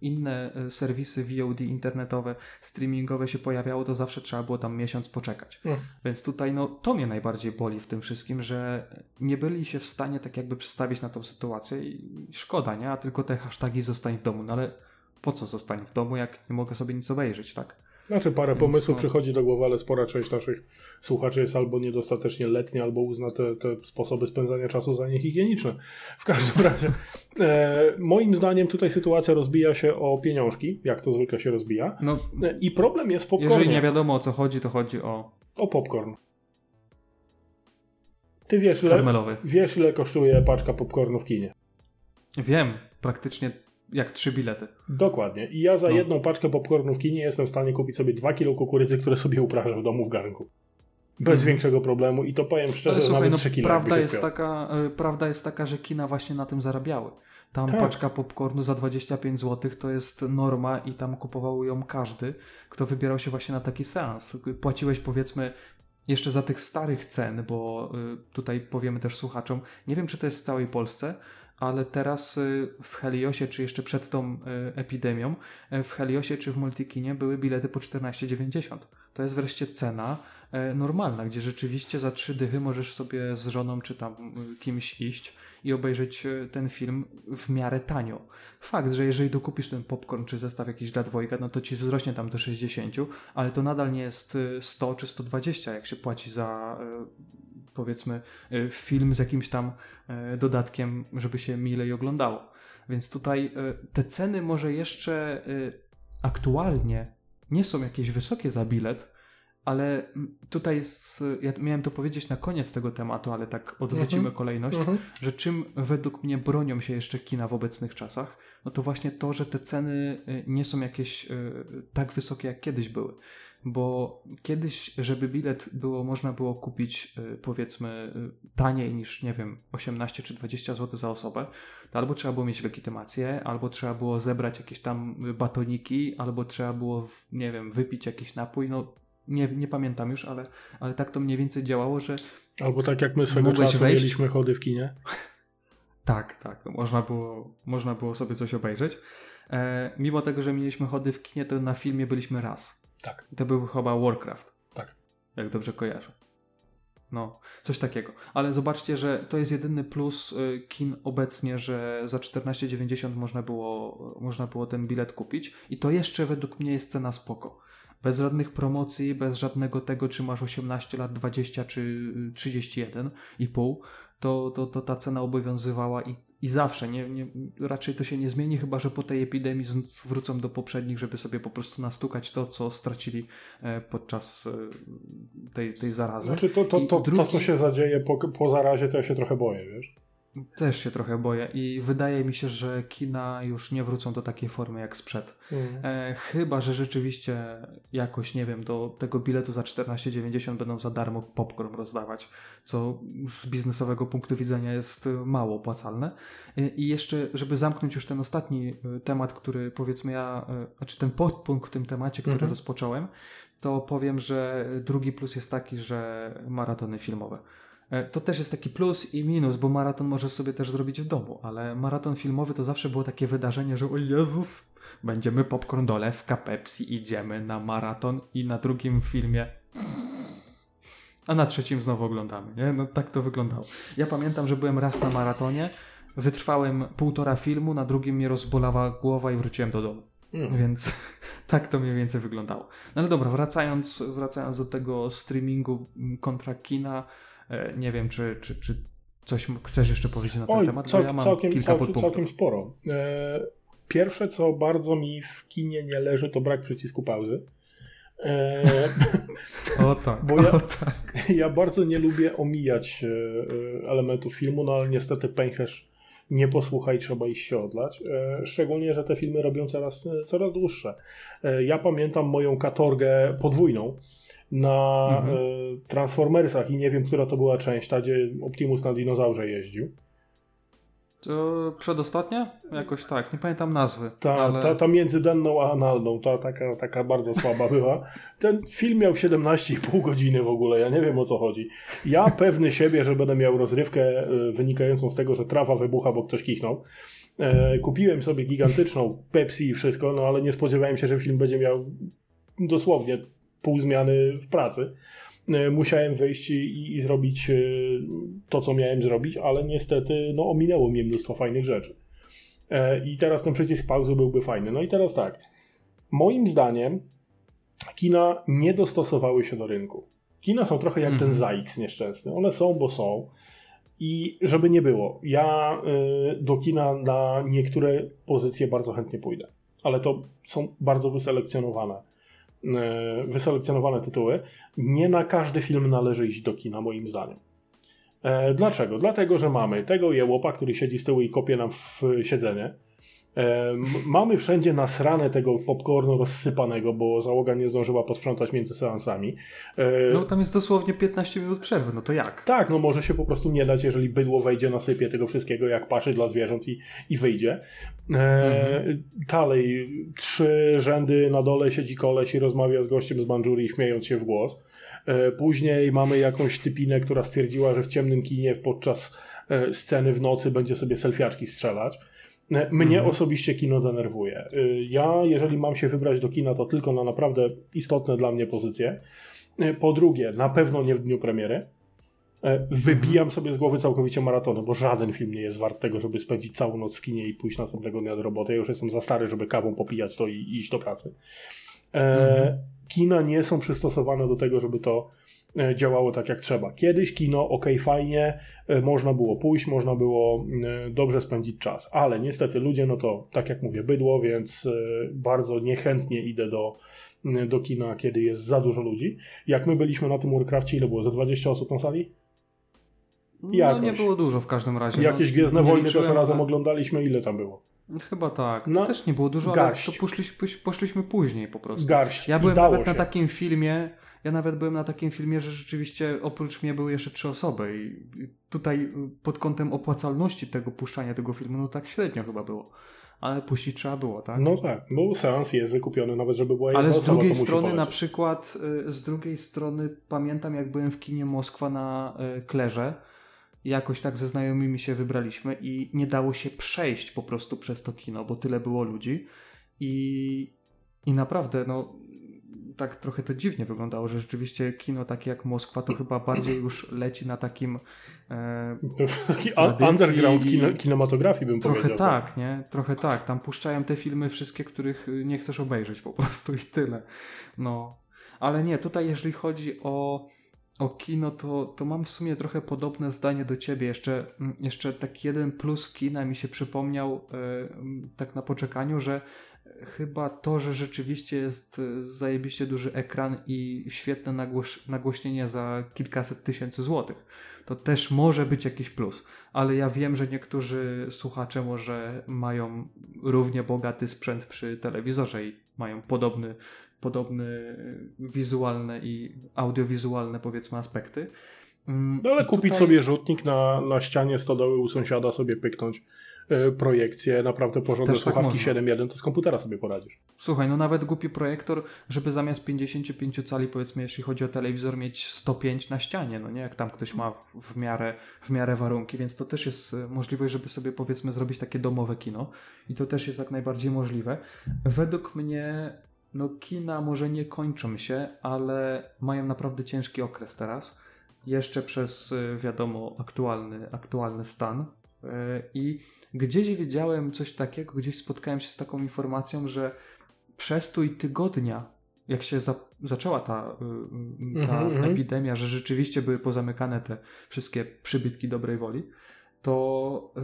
inne e, serwisy VOD internetowe, streamingowe się pojawiało, to zawsze trzeba było tam miesiąc poczekać. Mhm. Więc tutaj no, to mnie najbardziej boli w tym wszystkim, że nie byli się w stanie tak jakby przestawić na tą sytuację i szkoda, nie? A tylko te hasztagi zostań w domu. No ale po co zostań w domu, jak nie mogę sobie nic obejrzeć, tak? Znaczy parę pomysłów przychodzi do głowy, ale spora część naszych słuchaczy jest albo niedostatecznie letnia, albo uzna te, te sposoby spędzania czasu za niehigieniczne. W każdym razie, e, moim zdaniem tutaj sytuacja rozbija się o pieniążki, jak to zwykle się rozbija. No, E, I problem jest w jeżeli popcornie. nie wiadomo o co chodzi, to chodzi o O popcorn. Ty wiesz ile, karmelowy. wiesz, ile kosztuje paczka popcornu w kinie? Wiem, praktycznie jak trzy bilety. Dokładnie. I ja za No. jedną paczkę popcornu w kinie jestem w stanie kupić sobie 2 kilo kukurydzy, które sobie uprażę w domu w garnku. Bez Mhm. większego problemu i to powiem szczerze, Ale słuchaj, nawet no, 3 kilo prawda, jest taka, y, prawda jest taka, że kina właśnie na tym zarabiały. Tam Tak. paczka popcornu za 25 zł to jest norma i tam kupował ją każdy, kto wybierał się właśnie na taki seans. Płaciłeś powiedzmy jeszcze za tych starych cen, bo y, tutaj powiemy też słuchaczom, nie wiem czy to jest w całej Polsce, ale teraz y, w Heliosie, czy jeszcze przed tą y, epidemią, y, w Heliosie czy w Multikinie były bilety po 14,90. To jest wreszcie cena normalna, gdzie rzeczywiście za trzy dychy możesz sobie z żoną czy tam kimś iść i obejrzeć ten film w miarę tanio. Fakt, że jeżeli dokupisz ten popcorn czy zestaw jakiś dla dwojga, no to ci wzrośnie tam do 60, ale to nadal nie jest y, 100 czy 120, jak się płaci za powiedzmy y, film z jakimś tam y, dodatkiem, żeby się milej oglądało. Więc tutaj y, te ceny może jeszcze aktualnie nie są jakieś wysokie za bilet, ale mm, tutaj jest, ja miałem to powiedzieć na koniec tego tematu, ale tak odwrócimy Mhm. kolejność, Mhm. że czym według mnie bronią się jeszcze kina w obecnych czasach, no to właśnie to, że te ceny nie są jakieś tak wysokie jak kiedyś były. Bo kiedyś, żeby bilet było, można było kupić y, powiedzmy y, taniej niż, nie wiem, 18 czy 20 zł za osobę, to albo trzeba było mieć legitymację, albo trzeba było zebrać jakieś tam batoniki, albo trzeba było, nie wiem, wypić jakiś napój, no nie, nie pamiętam już, ale, ale tak to mniej więcej działało, że Albo tak jak my swego czasu wejść? mieliśmy chody w kinie. Tak, tak, to można było, można było sobie coś obejrzeć. E, mimo tego, że mieliśmy chody w kinie, to na filmie byliśmy raz. Tak. To był chyba Warcraft. Tak. Jak dobrze kojarzę. No, coś takiego. Ale zobaczcie, że to jest jedyny plus y, kin obecnie, że za 14,90 można było, można było ten bilet kupić. I to jeszcze według mnie jest cena spoko. Bez żadnych promocji, bez żadnego tego, czy masz 18 lat, 20 czy y, 31 i pół, to, to, to ta cena obowiązywała i, i zawsze. Nie, nie, raczej to się nie zmieni, chyba że po tej epidemii wrócą do poprzednich, żeby sobie po prostu nastukać to, co stracili e, podczas e, tej, tej zarazy. Znaczy to, to, to, to, drugi- co się zadzieje po, po zarazie, to ja się trochę boję, wiesz? Też się trochę boję i wydaje mi się, że kina już nie wrócą do takiej formy jak sprzed. Mm. E, chyba, że rzeczywiście jakoś, nie wiem, do tego biletu za 14,90 będą za darmo popcorn rozdawać, co z biznesowego punktu widzenia jest mało opłacalne. E, I jeszcze, żeby zamknąć już ten ostatni e, temat, który powiedzmy ja, e, znaczy ten podpunkt w tym temacie, który Mhm. rozpocząłem, to powiem, że drugi plus jest taki, że maratony filmowe. E, To też jest taki plus i minus, bo maraton możesz sobie też zrobić w domu, ale maraton filmowy to zawsze było takie wydarzenie, że o Jezus, będziemy popcorn dolewka Pepsi, idziemy na maraton i na drugim filmie a na trzecim znowu oglądamy, nie? No tak to wyglądało. Ja pamiętam, że byłem raz na maratonie, wytrwałem półtora filmu, na drugim mnie rozbolała głowa i wróciłem do domu. Mm. Więc tak to mniej więcej wyglądało. No ale dobra, wracając, wracając do tego streamingu kontra kina, nie wiem, czy, czy, czy coś chcesz jeszcze powiedzieć na ten Oj, temat, cał, ja mam całkiem, kilka całkiem, całkiem sporo. E, pierwsze, co bardzo mi w kinie nie leży, to brak przycisku pauzy. E, O tak, Bo ja- o tak. ja bardzo nie lubię omijać e, e, elementów filmu, no ale niestety pęcherz nie posłuchaj, trzeba iść się odlać. E, szczególnie, że te filmy robią coraz, e, coraz dłuższe. E, ja pamiętam moją katorgę podwójną na Mhm. e, Transformersach i nie wiem, która to była część, ta gdzie Optimus na dinozaurze jeździł. To przedostatnia? Jakoś tak, nie pamiętam nazwy. Ta, ale... ta, ta między denną a analną, ta taka, taka bardzo słaba była. Ten film miał 17,5 godziny w ogóle, ja nie wiem o co chodzi. Ja pewny siebie, że będę miał rozrywkę y, wynikającą z tego, że trawa wybucha, bo ktoś kichnął. E, kupiłem sobie gigantyczną Pepsi i wszystko, no ale nie spodziewałem się, że film będzie miał dosłownie pół zmiany w pracy. E, Musiałem wyjść i, i zrobić e, to, co miałem zrobić, ale niestety no, ominęło mnie mnóstwo fajnych rzeczy. E, I teraz ten przycisk pauzy byłby fajny. No i teraz tak. Moim zdaniem kina nie dostosowały się do rynku. Kina są trochę jak Mhm. ten ZAX nieszczęsny. One są, bo są. I żeby nie było, ja do kina na niektóre pozycje bardzo chętnie pójdę. Ale to są bardzo wyselekcjonowane, wyselekcjonowane tytuły. Nie na każdy film należy iść do kina, moim zdaniem. E, dlaczego? Dlatego, że mamy tego jełopa, który siedzi z tyłu i kopie nam w siedzenie. Mamy wszędzie nasrane tego popcornu rozsypanego, bo załoga nie zdążyła posprzątać między seansami. E, No tam jest dosłownie 15 minut przerwy, no to jak? tak, no może się po prostu nie dać, jeżeli bydło wejdzie, nasypie tego wszystkiego jak paszy dla zwierząt i, i wyjdzie. E, Dalej, trzy rzędy na dole siedzi koleś i rozmawia z gościem z Mandżurii, śmiejąc się w głos. E, później mamy jakąś typinę, która stwierdziła, że w ciemnym kinie podczas sceny w nocy będzie sobie selfiaczki strzelać. E, Mnie Mhm. osobiście kino denerwuje. E, Ja, jeżeli mam się wybrać do kina, to tylko na naprawdę istotne dla mnie pozycje. E, Po drugie, na pewno nie w dniu premiery. E, Wybijam sobie z głowy całkowicie maratony, bo żaden film nie jest wart tego, żeby spędzić całą noc w kinie i pójść następnego dnia do roboty. Ja już jestem za stary, żeby kawą popijać to i, i iść do pracy. E, Mhm. Kina nie są przystosowane do tego, żeby to działało tak jak trzeba. Kiedyś kino, ok, fajnie, e, można było pójść, można było e, dobrze spędzić czas, ale niestety ludzie, no to tak jak mówię, bydło, więc e, bardzo niechętnie idę do, e, do kina, kiedy jest za dużo ludzi. Jak my byliśmy na tym Warcrafcie, ile było? Za 20 osób na sali? No Jakoś. nie było dużo w każdym razie. Jakieś no, Gwiezdne Wojny liczyłem, też razem ale- oglądaliśmy, ile tam było? Chyba tak. No, Też nie było dużo, garść. ale to poszliśmy, poszliśmy później po prostu. Garść. Ja byłem nawet na się. takim filmie, ja nawet byłem na takim filmie, że rzeczywiście oprócz mnie były jeszcze trzy osoby i tutaj y, pod kątem opłacalności tego puszczania tego filmu, no tak średnio chyba było. Ale puścić trzeba było, tak? No tak, bo seans jest wykupiony nawet, żeby była Ale z osoba, drugiej musi strony, na przykład, y, z drugiej strony pamiętam, jak byłem w kinie Moskwa na y, Klerze. Jakoś tak ze znajomymi się wybraliśmy i nie dało się przejść po prostu przez to kino, bo tyle było ludzi. I, i naprawdę, no, tak trochę to dziwnie wyglądało, że rzeczywiście kino takie jak Moskwa to chyba bardziej już leci na takim e, tradycji underground kino, kinematografii bym Trochę powiedział. tak, nie? Trochę tak. Tam puszczają te filmy wszystkie, których y, nie chcesz obejrzeć po prostu i tyle. No. Ale nie, tutaj jeżeli chodzi o o kino, to, to mam w sumie trochę podobne zdanie do ciebie. Jeszcze, mm, jeszcze taki jeden plus kina mi się przypomniał e, tak na poczekaniu, że chyba to, że rzeczywiście jest e, zajebiście duży ekran i świetne nagłoś nagłośnienie za kilkaset tysięcy złotych. To też może być jakiś plus, ale ja wiem, że niektórzy słuchacze może mają równie bogaty sprzęt przy telewizorze i mają podobny, podobny wizualne i audiowizualne powiedzmy aspekty. Mm, no ale kupić tutaj... sobie rzutnik na, na ścianie stodoły u sąsiada, sobie pyknąć y, projekcję, naprawdę porządne tak słuchawki tak 7.1, to z komputera sobie poradzisz. Słuchaj, no nawet głupi projektor, żeby zamiast 55 cali, powiedzmy, jeśli chodzi o telewizor, mieć 105 na ścianie, no nie? Jak tam ktoś ma w miarę, w miarę warunki, więc to też jest y, możliwość, żeby sobie, powiedzmy, zrobić takie domowe kino. I to też jest jak najbardziej możliwe. Według mnie no kina może nie kończą się, ale mają naprawdę ciężki okres teraz. Jeszcze przez, y, wiadomo, aktualny, aktualny stan. Y, I gdzieś wiedziałem coś takiego, gdzieś spotkałem się z taką informacją, że przestój tygodnia, jak się za, zaczęła ta, y, ta mm -hmm. epidemia, że rzeczywiście były pozamykane te wszystkie przybytki dobrej woli, to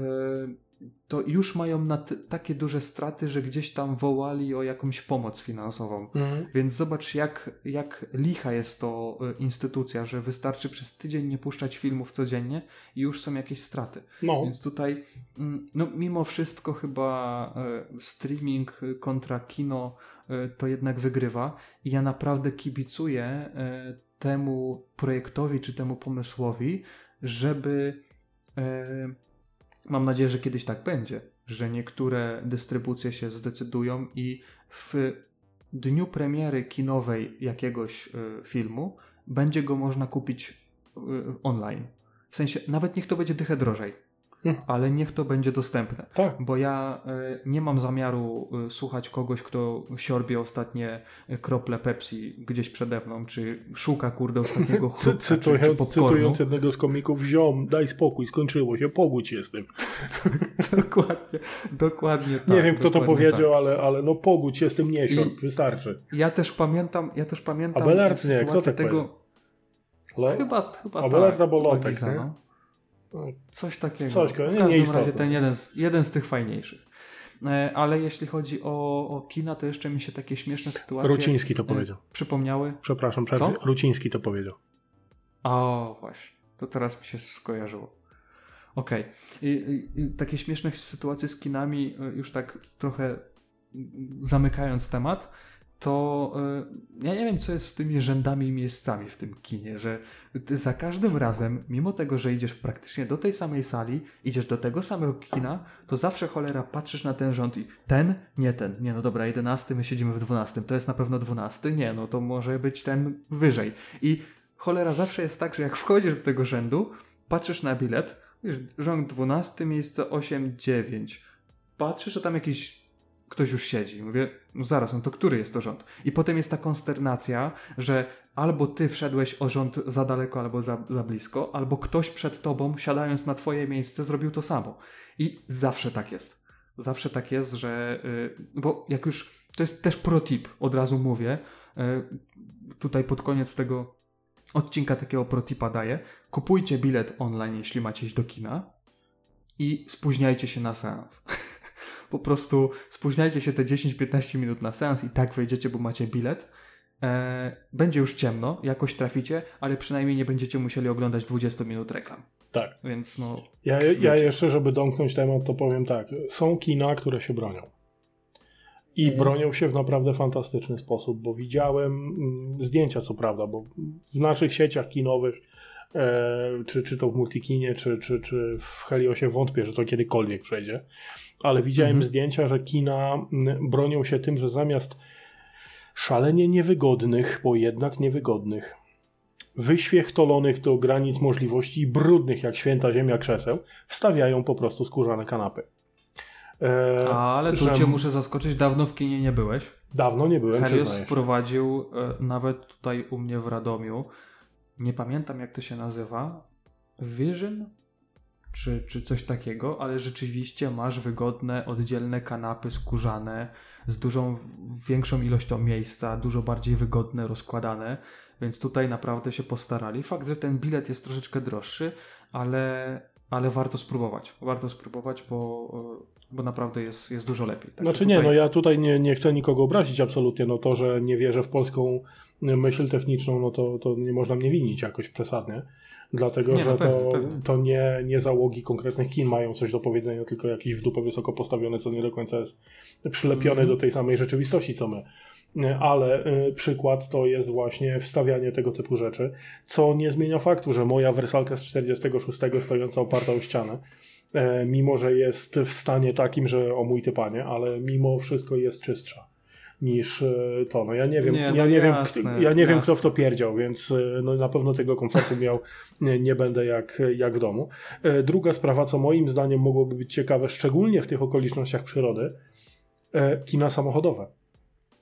to już mają takie duże straty, że gdzieś tam wołali o jakąś pomoc finansową. Mhm. Więc zobacz, jak, jak licha jest to e, instytucja, że wystarczy przez tydzień nie puszczać filmów codziennie i już są jakieś straty. No. Więc tutaj, mm, no mimo wszystko chyba e, streaming kontra kino e, to jednak wygrywa i ja naprawdę kibicuję temu projektowi czy temu pomysłowi, żeby Mam nadzieję, że kiedyś tak będzie, że niektóre dystrybucje się zdecydują i w dniu premiery kinowej jakiegoś y, filmu będzie go można kupić y, online. W sensie, nawet niech to będzie dychę drożej. Ale niech to będzie dostępne. Tak. Bo ja y, nie mam zamiaru y, słuchać kogoś, kto siorbie ostatnie krople Pepsi gdzieś przede mną, czy szuka, kurde, ostatniego chrupka, Cy, cytując, czy, czy cytując jednego z komików, ziom, daj spokój, skończyło się, pogódź jestem. dokładnie, dokładnie tak. Nie wiem, kto to powiedział, tak. ale, ale no pogódź jestem, nie siorb, wystarczy. Ja też pamiętam, ja też pamiętam Abelard nie, kto tak tego... Chyba, chyba Abelard tak. albo Lotek, no. Coś takiego. Coś, w każdym nie, razie ten jeden z, jeden z tych fajniejszych. E, ale jeśli chodzi o, o kina, to jeszcze mi się takie śmieszne sytuacje. Ruciński to e, powiedział. Przypomniały. Przepraszam, przerwę. Ruciński to powiedział. O, właśnie. To teraz mi się skojarzyło. Okej. Okay. takie śmieszne sytuacje z kinami, e, już tak trochę zamykając temat, to y, ja nie wiem, co jest z tymi rzędami i miejscami w tym kinie, że za każdym razem, mimo tego, że idziesz praktycznie do tej samej sali, idziesz do tego samego kina, to zawsze cholera patrzysz na ten rząd i ten, nie ten, nie no dobra, jedenasty, my siedzimy w dwunastym, to jest na pewno dwunasty, nie no to może być ten wyżej. I cholera zawsze jest tak, że jak wchodzisz do tego rzędu, patrzysz na bilet, wiesz, rząd dwunasty, miejsce 8, 9. Patrzysz, że tam jakiś ktoś już siedzi. Mówię, no zaraz, no to który jest to rząd? I potem jest ta konsternacja, że albo ty wszedłeś o rząd za daleko, albo za, za blisko, albo ktoś przed tobą, siadając na twoje miejsce, zrobił to samo. I zawsze tak jest. Zawsze tak jest, że. Yy, bo jak już. To jest też protip, od razu mówię. Yy, tutaj pod koniec tego odcinka takiego protipa daję. Kupujcie bilet online, jeśli macie iść do kina i spóźniajcie się na seans. po prostu spóźniajcie się te 10-15 minut na seans i tak wejdziecie, bo macie bilet. E, będzie już ciemno, jakoś traficie, ale przynajmniej nie będziecie musieli oglądać 20 minut reklam. Tak. Więc no. Ja, ja jeszcze, żeby domknąć temat, to powiem tak. Są kina, które się bronią. I mhm. bronią się w naprawdę fantastyczny sposób, bo widziałem mm, zdjęcia, co prawda, bo w naszych sieciach kinowych czy, czy to w Multikinie, czy, czy, czy w Heliosie wątpię, że to kiedykolwiek przejdzie, ale widziałem mhm. zdjęcia, że kina bronią się tym, że zamiast szalenie niewygodnych, bo jednak niewygodnych, wyświechtolonych do granic możliwości i brudnych jak święta ziemia krzeseł, wstawiają po prostu skórzane kanapy. E, ale tu że... cię muszę zaskoczyć, dawno w kinie nie byłeś. Dawno nie byłem, Helios wprowadził e, nawet tutaj u mnie w Radomiu nie pamiętam jak to się nazywa, Vision? czy, czy coś takiego, ale rzeczywiście masz wygodne, oddzielne kanapy skórzane z dużą, większą ilością miejsca, dużo bardziej wygodne, rozkładane, więc tutaj naprawdę się postarali. Fakt, że ten bilet jest troszeczkę droższy, ale, ale warto spróbować. Warto spróbować, bo, bo naprawdę jest, jest dużo lepiej. Także znaczy nie, tutaj... no ja tutaj nie, nie chcę nikogo obrazić absolutnie, no to, że nie wierzę w polską myśl techniczną, no to, to nie można mnie winić jakoś przesadnie dlatego nie, że pewnie, to, pewnie. to nie, nie załogi konkretnych kin mają coś do powiedzenia, tylko jakiś w dupę wysoko postawiony, co nie do końca jest przylepiony mm. do tej samej rzeczywistości, co my. Ale y, przykład to jest właśnie wstawianie tego typu rzeczy, co nie zmienia faktu, że moja wersalka z 46 stojąca oparta o ścianę, y, mimo że jest w stanie takim, że o mój ty panie, ale mimo wszystko jest czystsza niż e, to. No ja nie wiem, nie, no ja, nie jasne, wiem ja nie wiem, kto w to pierdział, więc e, no, na pewno tego komfortu miał nie, nie będę jak, jak w domu. E, druga sprawa, co moim zdaniem mogłoby być ciekawe, szczególnie w tych okolicznościach przyrody, kina samochodowe.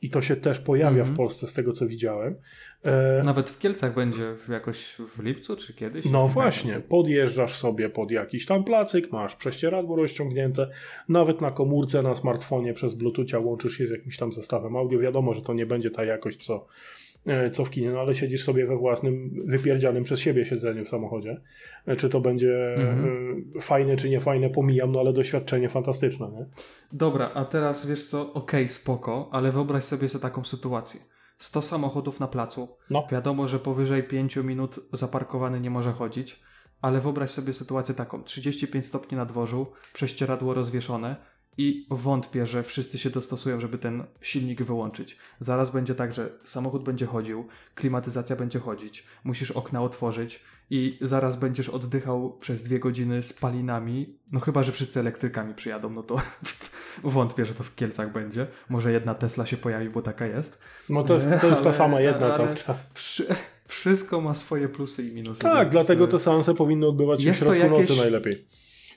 I to się też pojawia mm -hmm. w mhm. Polsce, z tego co widziałem. E... Nawet w Kielcach będzie jakoś w lipcu czy kiedyś? No właśnie, podjeżdżasz sobie pod jakiś tam placyk, masz prześcieradło rozciągnięte, nawet na komórce, na smartfonie przez Bluetoothia łączysz się z jakimś tam zestawem audio. Wiadomo, że to nie będzie ta jakość, co, co w kinie, no ale siedzisz sobie we własnym, wypierdzianym przez siebie siedzeniu w samochodzie. E, czy to będzie mhm. E, fajne, czy nie fajne, pomijam, no ale doświadczenie fantastyczne, nie? Dobra, a teraz wiesz co, okej, okay, spoko, ale wyobraź sobie sobie taką sytuację 100 samochodów na placu. No. Wiadomo, że powyżej 5 minut zaparkowany nie może chodzić, ale wyobraź sobie sytuację taką: 35 stopni na dworzu, prześcieradło rozwieszone i wątpię, że wszyscy się dostosują, żeby ten silnik wyłączyć. Zaraz będzie tak, że samochód będzie chodził, klimatyzacja będzie chodzić, musisz okna otworzyć i zaraz będziesz oddychał przez dwie godziny spalinami. No chyba, że wszyscy elektrykami przyjadą, no to wątpię, że to w Kielcach będzie. Może jedna Tesla się pojawi, bo taka jest. No to jest, to jest ta sama jedna cały czas. Przy, wszystko ma swoje plusy i minusy. Tak, dlatego te seanse powinny odbywać się w środku jakieś... nocy najlepiej.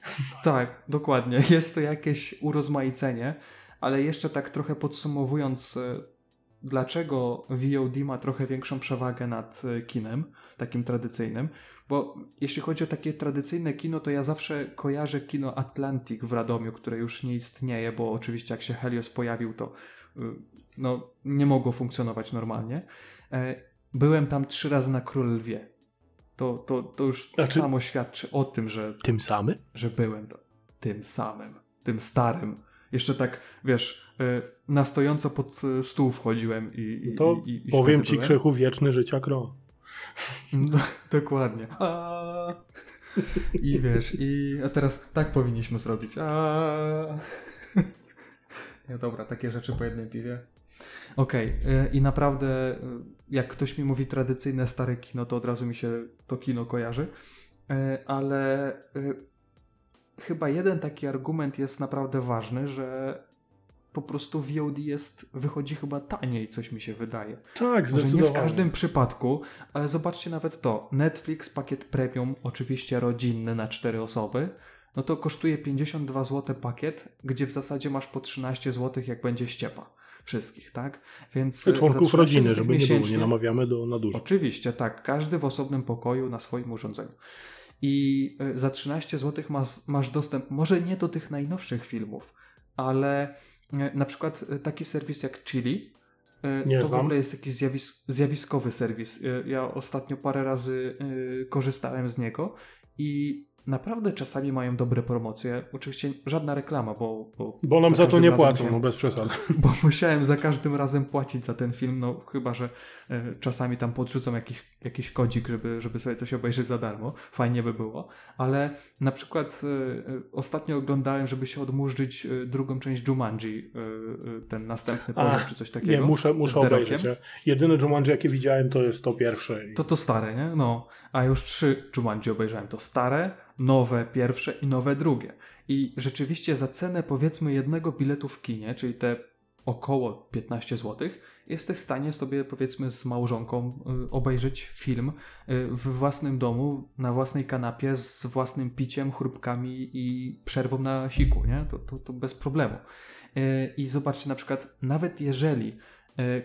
Tak, dokładnie. Jest to jakieś urozmaicenie, ale jeszcze tak trochę podsumowując, e, dlaczego VOD ma trochę większą przewagę nad e, kinem, takim tradycyjnym, bo jeśli chodzi o takie tradycyjne kino, to ja zawsze kojarzę kino Atlantic w Radomiu, które już nie istnieje, bo oczywiście jak się Helios pojawił, to y, no, nie mogło funkcjonować normalnie. E, byłem tam trzy razy na Król Lwie. To, to, to już znaczy, samo świadczy o tym, że... Tym samym? Że byłem to, tym samym, tym starym. Jeszcze tak, wiesz, y, na stojąco pod y, stół wchodziłem i... i to i, i powiem ci, byłem. Krzechu, wieczny życia kro. No, dokładnie. A... I wiesz, i a teraz tak powinniśmy zrobić. A... Ja dobra, takie rzeczy po jednym piwie. Okej, okay. i naprawdę jak ktoś mi mówi tradycyjne stare kino, to od razu mi się to kino kojarzy, e, ale e, chyba jeden taki argument jest naprawdę ważny, że po prostu VOD jest, wychodzi chyba taniej, coś mi się wydaje. Tak, zdecydowanie. Może nie w każdym przypadku, ale zobaczcie nawet to. Netflix, pakiet premium, oczywiście rodzinny na cztery osoby, no to kosztuje 52 zł pakiet, gdzie w zasadzie masz po 13 zł, jak będzie ściepa wszystkich, tak? Więc członków rodziny, żeby nie było, nie namawiamy do nadużyć. Oczywiście, tak. Każdy w osobnym pokoju na swoim urządzeniu. I e, za 13 zł masz, masz dostęp, może nie do tych najnowszych filmów, ale E, na przykład e, taki serwis jak Chili, e, Nie to znam. w ogóle jest jakiś zjawisk, zjawiskowy serwis. Ja ostatnio parę razy korzystałem z niego i naprawdę czasami mają dobre promocje. Oczywiście żadna reklama, bo. Bo, bo nam za, za to nie płacą, musiałem, no bez przesady. Bo musiałem za każdym razem płacić za ten film, no chyba, że e, czasami tam podrzucą jakiś, jakiś kodzik, żeby, żeby sobie coś obejrzeć za darmo. Fajnie by było. Ale na przykład e, e ostatnio oglądałem, żeby się odmurzyć e, drugą część Jumanji, e, e, ten następny poziom, czy coś takiego. Nie, muszę, muszę obejrzeć. Ja. Jedyne Jumanji, jakie widziałem, to jest to pierwsze. To to stare, nie? No. A już trzy Jumanji obejrzałem. To stare, nowe pierwsze i nowe drugie. I rzeczywiście za cenę powiedzmy jednego biletu w kinie, czyli te około 15 zł, jesteś w stanie sobie powiedzmy z małżonką y, obejrzeć film y, w własnym domu, na własnej kanapie, z własnym piciem, chrupkami i przerwą na siku, nie? To, to, to bez problemu. Y, I zobaczcie na przykład, nawet jeżeli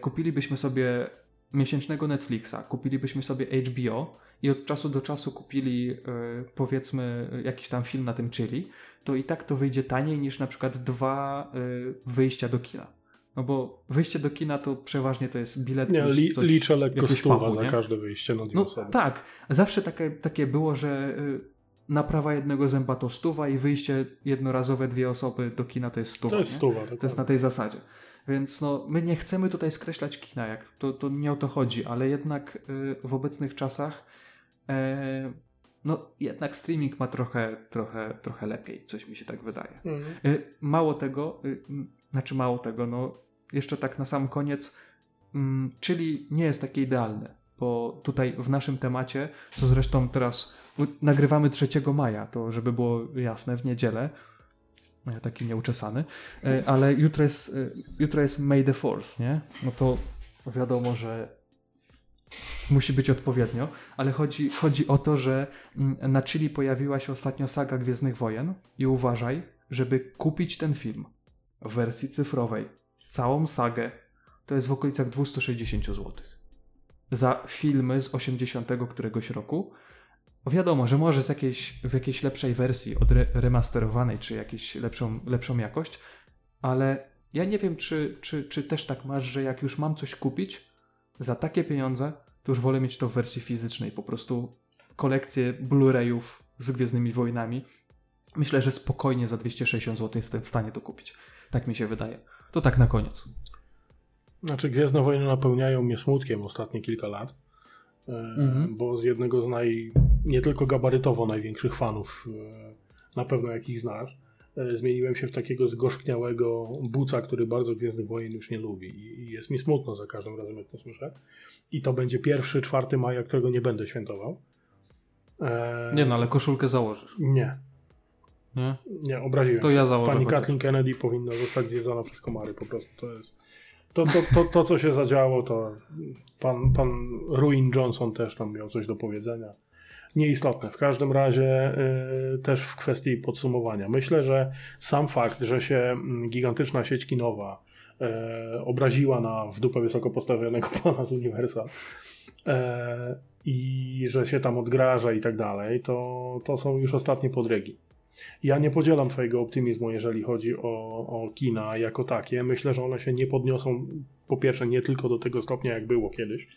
kupilibyśmy sobie miesięcznego Netflixa, kupilibyśmy sobie HBO i od czasu do czasu kupili y, powiedzmy jakiś tam film na tym chili, to i tak to wyjdzie taniej niż na przykład dwa y, wyjścia do kina. No bo wyjście do kina to przeważnie to jest bilet Nie, li, coś, liczę lekko stuwa za każde wyjście na dwie No osoby. tak, zawsze takie, takie było, że y, naprawa jednego zęba to stuwa i wyjście jednorazowe dwie osoby do kina to jest stuwa. To jest nie? stuwa. To jest na tej zasadzie. Więc no, my nie chcemy tutaj skreślać kina, jak to, to nie o to chodzi, ale jednak w obecnych czasach e, no jednak streaming ma trochę, trochę, trochę lepiej, coś mi się tak wydaje. Y, Mało tego, y, znaczy mało tego, no jeszcze tak na sam koniec, mm, czyli nie jest takie idealne, bo tutaj w naszym temacie, co zresztą teraz nagrywamy 3 maja, to żeby było jasne, w niedzielę, ja taki nieuczesany, y, ale jutro jest, jutro jest May the Force, nie? No to wiadomo, że musi być odpowiednio, ale chodzi, chodzi o to, że mm, na Chili pojawiła się ostatnio saga Gwiezdnych Wojen i uważaj, żeby kupić ten film w wersji cyfrowej, całą sagę, to jest w okolicach 260 zł. Za filmy z 80 któregoś roku. Wiadomo, że może z jakiejś, w jakiejś lepszej wersji, odre- remasterowanej, czy jakiejś lepszą, lepszą jakość, ale ja nie wiem, czy, czy, czy też tak masz, że jak już mam coś kupić za takie pieniądze, to już wolę mieć to w wersji fizycznej. Po prostu kolekcję Blu-rayów z Gwiezdnymi Wojnami. Myślę, że spokojnie za 260 zł jestem w stanie to kupić. Tak mi się wydaje. To tak na koniec. Znaczy, Gwiezdne Wojny napełniają mnie smutkiem ostatnie kilka lat, e, Mhm. bo z jednego z naj, nie tylko gabarytowo największych fanów, e, na pewno jakich znasz, zmieniłem się w takiego zgorzkniałego buca, który bardzo Gwiezdnych Wojen już nie lubi I- jest mi smutno za każdym razem, jak to słyszę. I to będzie pierwszy, 4 maja, którego nie będę świętował. E, Nie no, ale koszulkę założysz. Nie, Nie? nie, obraziłem To się. ja założę Pani chociaż. Kathleen Kennedy powinna zostać zjedzona przez komary po prostu. To jest. To, to, to, to co się zadziało, to pan, pan Ruin Johnson też tam miał coś do powiedzenia. Nieistotne. W każdym razie y, też w kwestii podsumowania. Myślę, że sam fakt, że się mm, gigantyczna sieć kinowa e, obraziła na w dupę wysoko postawionego pana z Universal e, i że się tam odgraża i tak dalej, to, to są już ostatnie podrygi. Ja nie podzielam Twojego optymizmu, jeżeli chodzi o, o kina jako takie. Myślę, że one się nie podniosą, po pierwsze, nie tylko do tego stopnia, jak było kiedyś,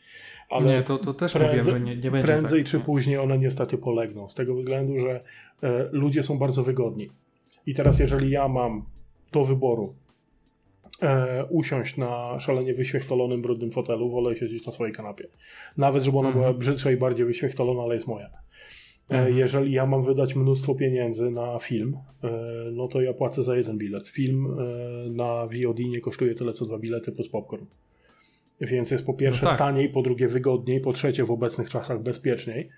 ale nie, to, to też prędzej- mówiłem, że nie, nie będzie prędzej tak. czy Nie. później one niestety polegną. Z tego względu, że e, ludzie są bardzo wygodni. I teraz, jeżeli ja mam do wyboru e, usiąść na szalenie wyświechtolonym, brudnym fotelu, wolę siedzieć na swojej kanapie. Nawet, żeby ona Mhm. była brzydsza i bardziej wyświechtolona, ale jest moja. E, Mhm. Jeżeli ja mam wydać mnóstwo pieniędzy na film, e, no to ja płacę za jeden bilet. Film e, na VOD nie kosztuje tyle co dwa bilety plus popcorn. Więc jest po pierwsze No tak. taniej, po drugie wygodniej, po trzecie w obecnych czasach bezpieczniej.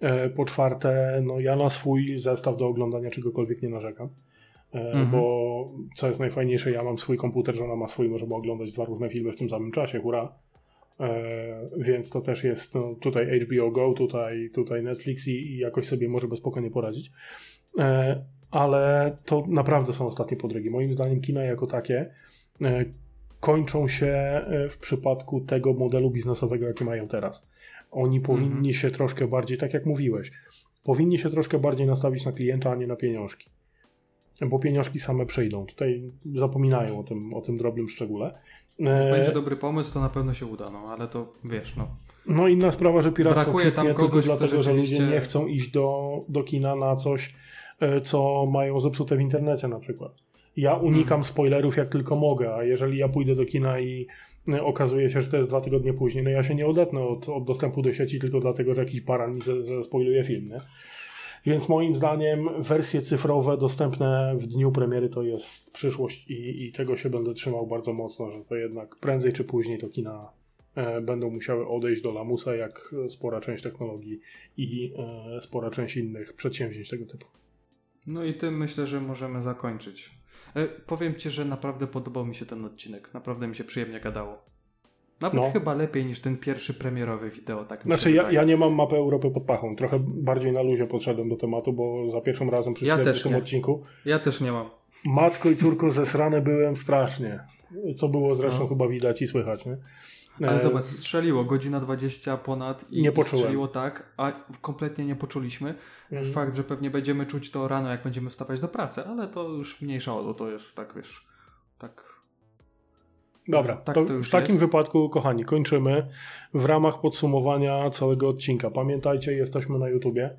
E, Po czwarte, no ja na swój zestaw do oglądania czegokolwiek nie narzekam. E, Mhm. Bo co jest najfajniejsze, ja mam swój komputer, żona ma swój, możemy oglądać dwa różne filmy w tym samym czasie, hurra. E, więc to też jest no, tutaj HBO Go, tutaj, tutaj Netflix i, i jakoś sobie możemy spokojnie poradzić. Ale to naprawdę są ostatnie podrygi. Moim zdaniem kina jako takie kończą się e, w przypadku tego modelu biznesowego, jaki mają teraz. Oni powinni Mhm. się troszkę bardziej, tak jak mówiłeś, powinni się troszkę bardziej nastawić na klienta, a nie na pieniążki. Bo pieniążki same przyjdą. Tutaj zapominają o tym, o tym drobnym szczególe. E, Będzie dobry pomysł, to na pewno się uda, no ale to wiesz, no. no inna sprawa, że piractwo Brakuje tam kogoś, dlatego, że ludzie nie chcą iść do, do kina na coś, co mają zepsute w internecie na przykład. Ja unikam Mhm. spoilerów jak tylko mogę, a jeżeli ja pójdę do kina i e, okazuje się, że to jest dwa tygodnie później, no ja się nie odetnę od, od dostępu do sieci tylko dlatego, że jakiś baran mi ze- zespoiluje film, nie? Więc moim zdaniem wersje cyfrowe dostępne w dniu premiery to jest przyszłość i, i tego się będę trzymał bardzo mocno, że to jednak prędzej czy później to kina e, będą musiały odejść do lamusa, jak spora część technologii i e, spora część innych przedsięwzięć tego typu. No i tym myślę, że możemy zakończyć. E, powiem Ci, że naprawdę podobał mi się ten odcinek. Naprawdę mi się przyjemnie gadało. Nawet No. chyba lepiej niż ten pierwszy premierowy wideo, tak Znaczy, ja, ja nie mam mapy Europy pod pachą. Trochę bardziej na luzie podszedłem do tematu, bo za pierwszym razem przy Ja tym odcinku Ja też nie mam. matko i córko zesrany byłem strasznie. Co było zresztą No. chyba widać i słychać, nie? Ale E, zobacz, strzeliło godzina 20 ponad i Nie i strzeliło tak, a kompletnie nie poczuliśmy. Mhm. Fakt, że pewnie będziemy czuć to rano, jak będziemy wstawać do pracy, ale to już mniejsza o to, jest tak, wiesz, tak... Dobra, Tak to, to w takim jest. wypadku, kochani, kończymy w ramach podsumowania całego odcinka. Pamiętajcie, jesteśmy na YouTubie.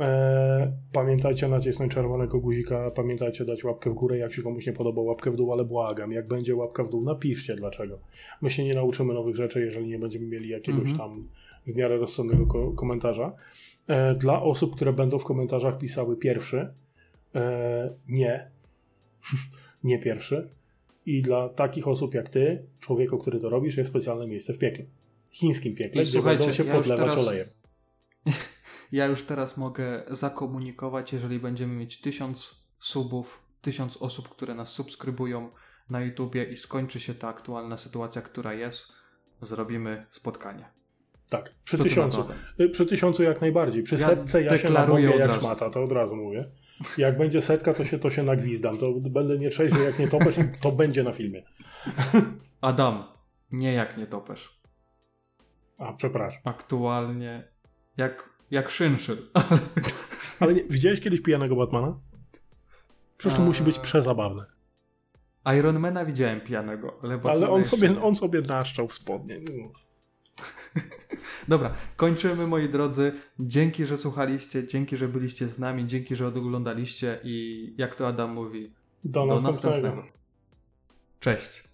E, pamiętajcie nacisnąć czerwonego guzika, pamiętajcie dać łapkę w górę, jak się komuś nie podoba łapkę w dół, ale błagam, jak będzie łapka w dół, napiszcie dlaczego. My się nie nauczymy nowych rzeczy, jeżeli nie będziemy mieli jakiegoś Mhm. tam w miarę rozsądnego ko- komentarza. E, dla osób, które będą w komentarzach pisały pierwszy, e, nie, nie pierwszy. I dla takich osób jak ty, człowieku, który to robisz, jest specjalne miejsce w piekle. Chińskim piekle, I gdzie będą się ja podlewać teraz- olejem. Ja już teraz mogę zakomunikować, jeżeli będziemy mieć tysiąc subów, tysiąc osób, które nas subskrybują na YouTubie i skończy się ta aktualna sytuacja, która jest, zrobimy spotkanie. Tak, przy Co tysiącu. Y, Przy tysiącu jak najbardziej. Przy Ja setce ja się od jak razu. szmata, to od razu mówię. Jak będzie setka, to się, to się nagwizdam. To będę nietrzeźwy jak nie topesz to będzie na filmie. Adam, nie jak nie topesz. A, przepraszam. Aktualnie jak, jak szynszyl. Ale nie, widziałeś kiedyś pijanego Batmana? Przecież to A- musi być przezabawne. Ironmana widziałem pijanego, ale Ale Batmana on jeszcze sobie, nie. on sobie naszczał w spodnie. No. Dobra, kończymy moi drodzy. Dzięki, że słuchaliście, dzięki, że byliście z nami, dzięki, że oglądaliście i jak to Adam mówi, Do, do następnego. następnego. Cześć.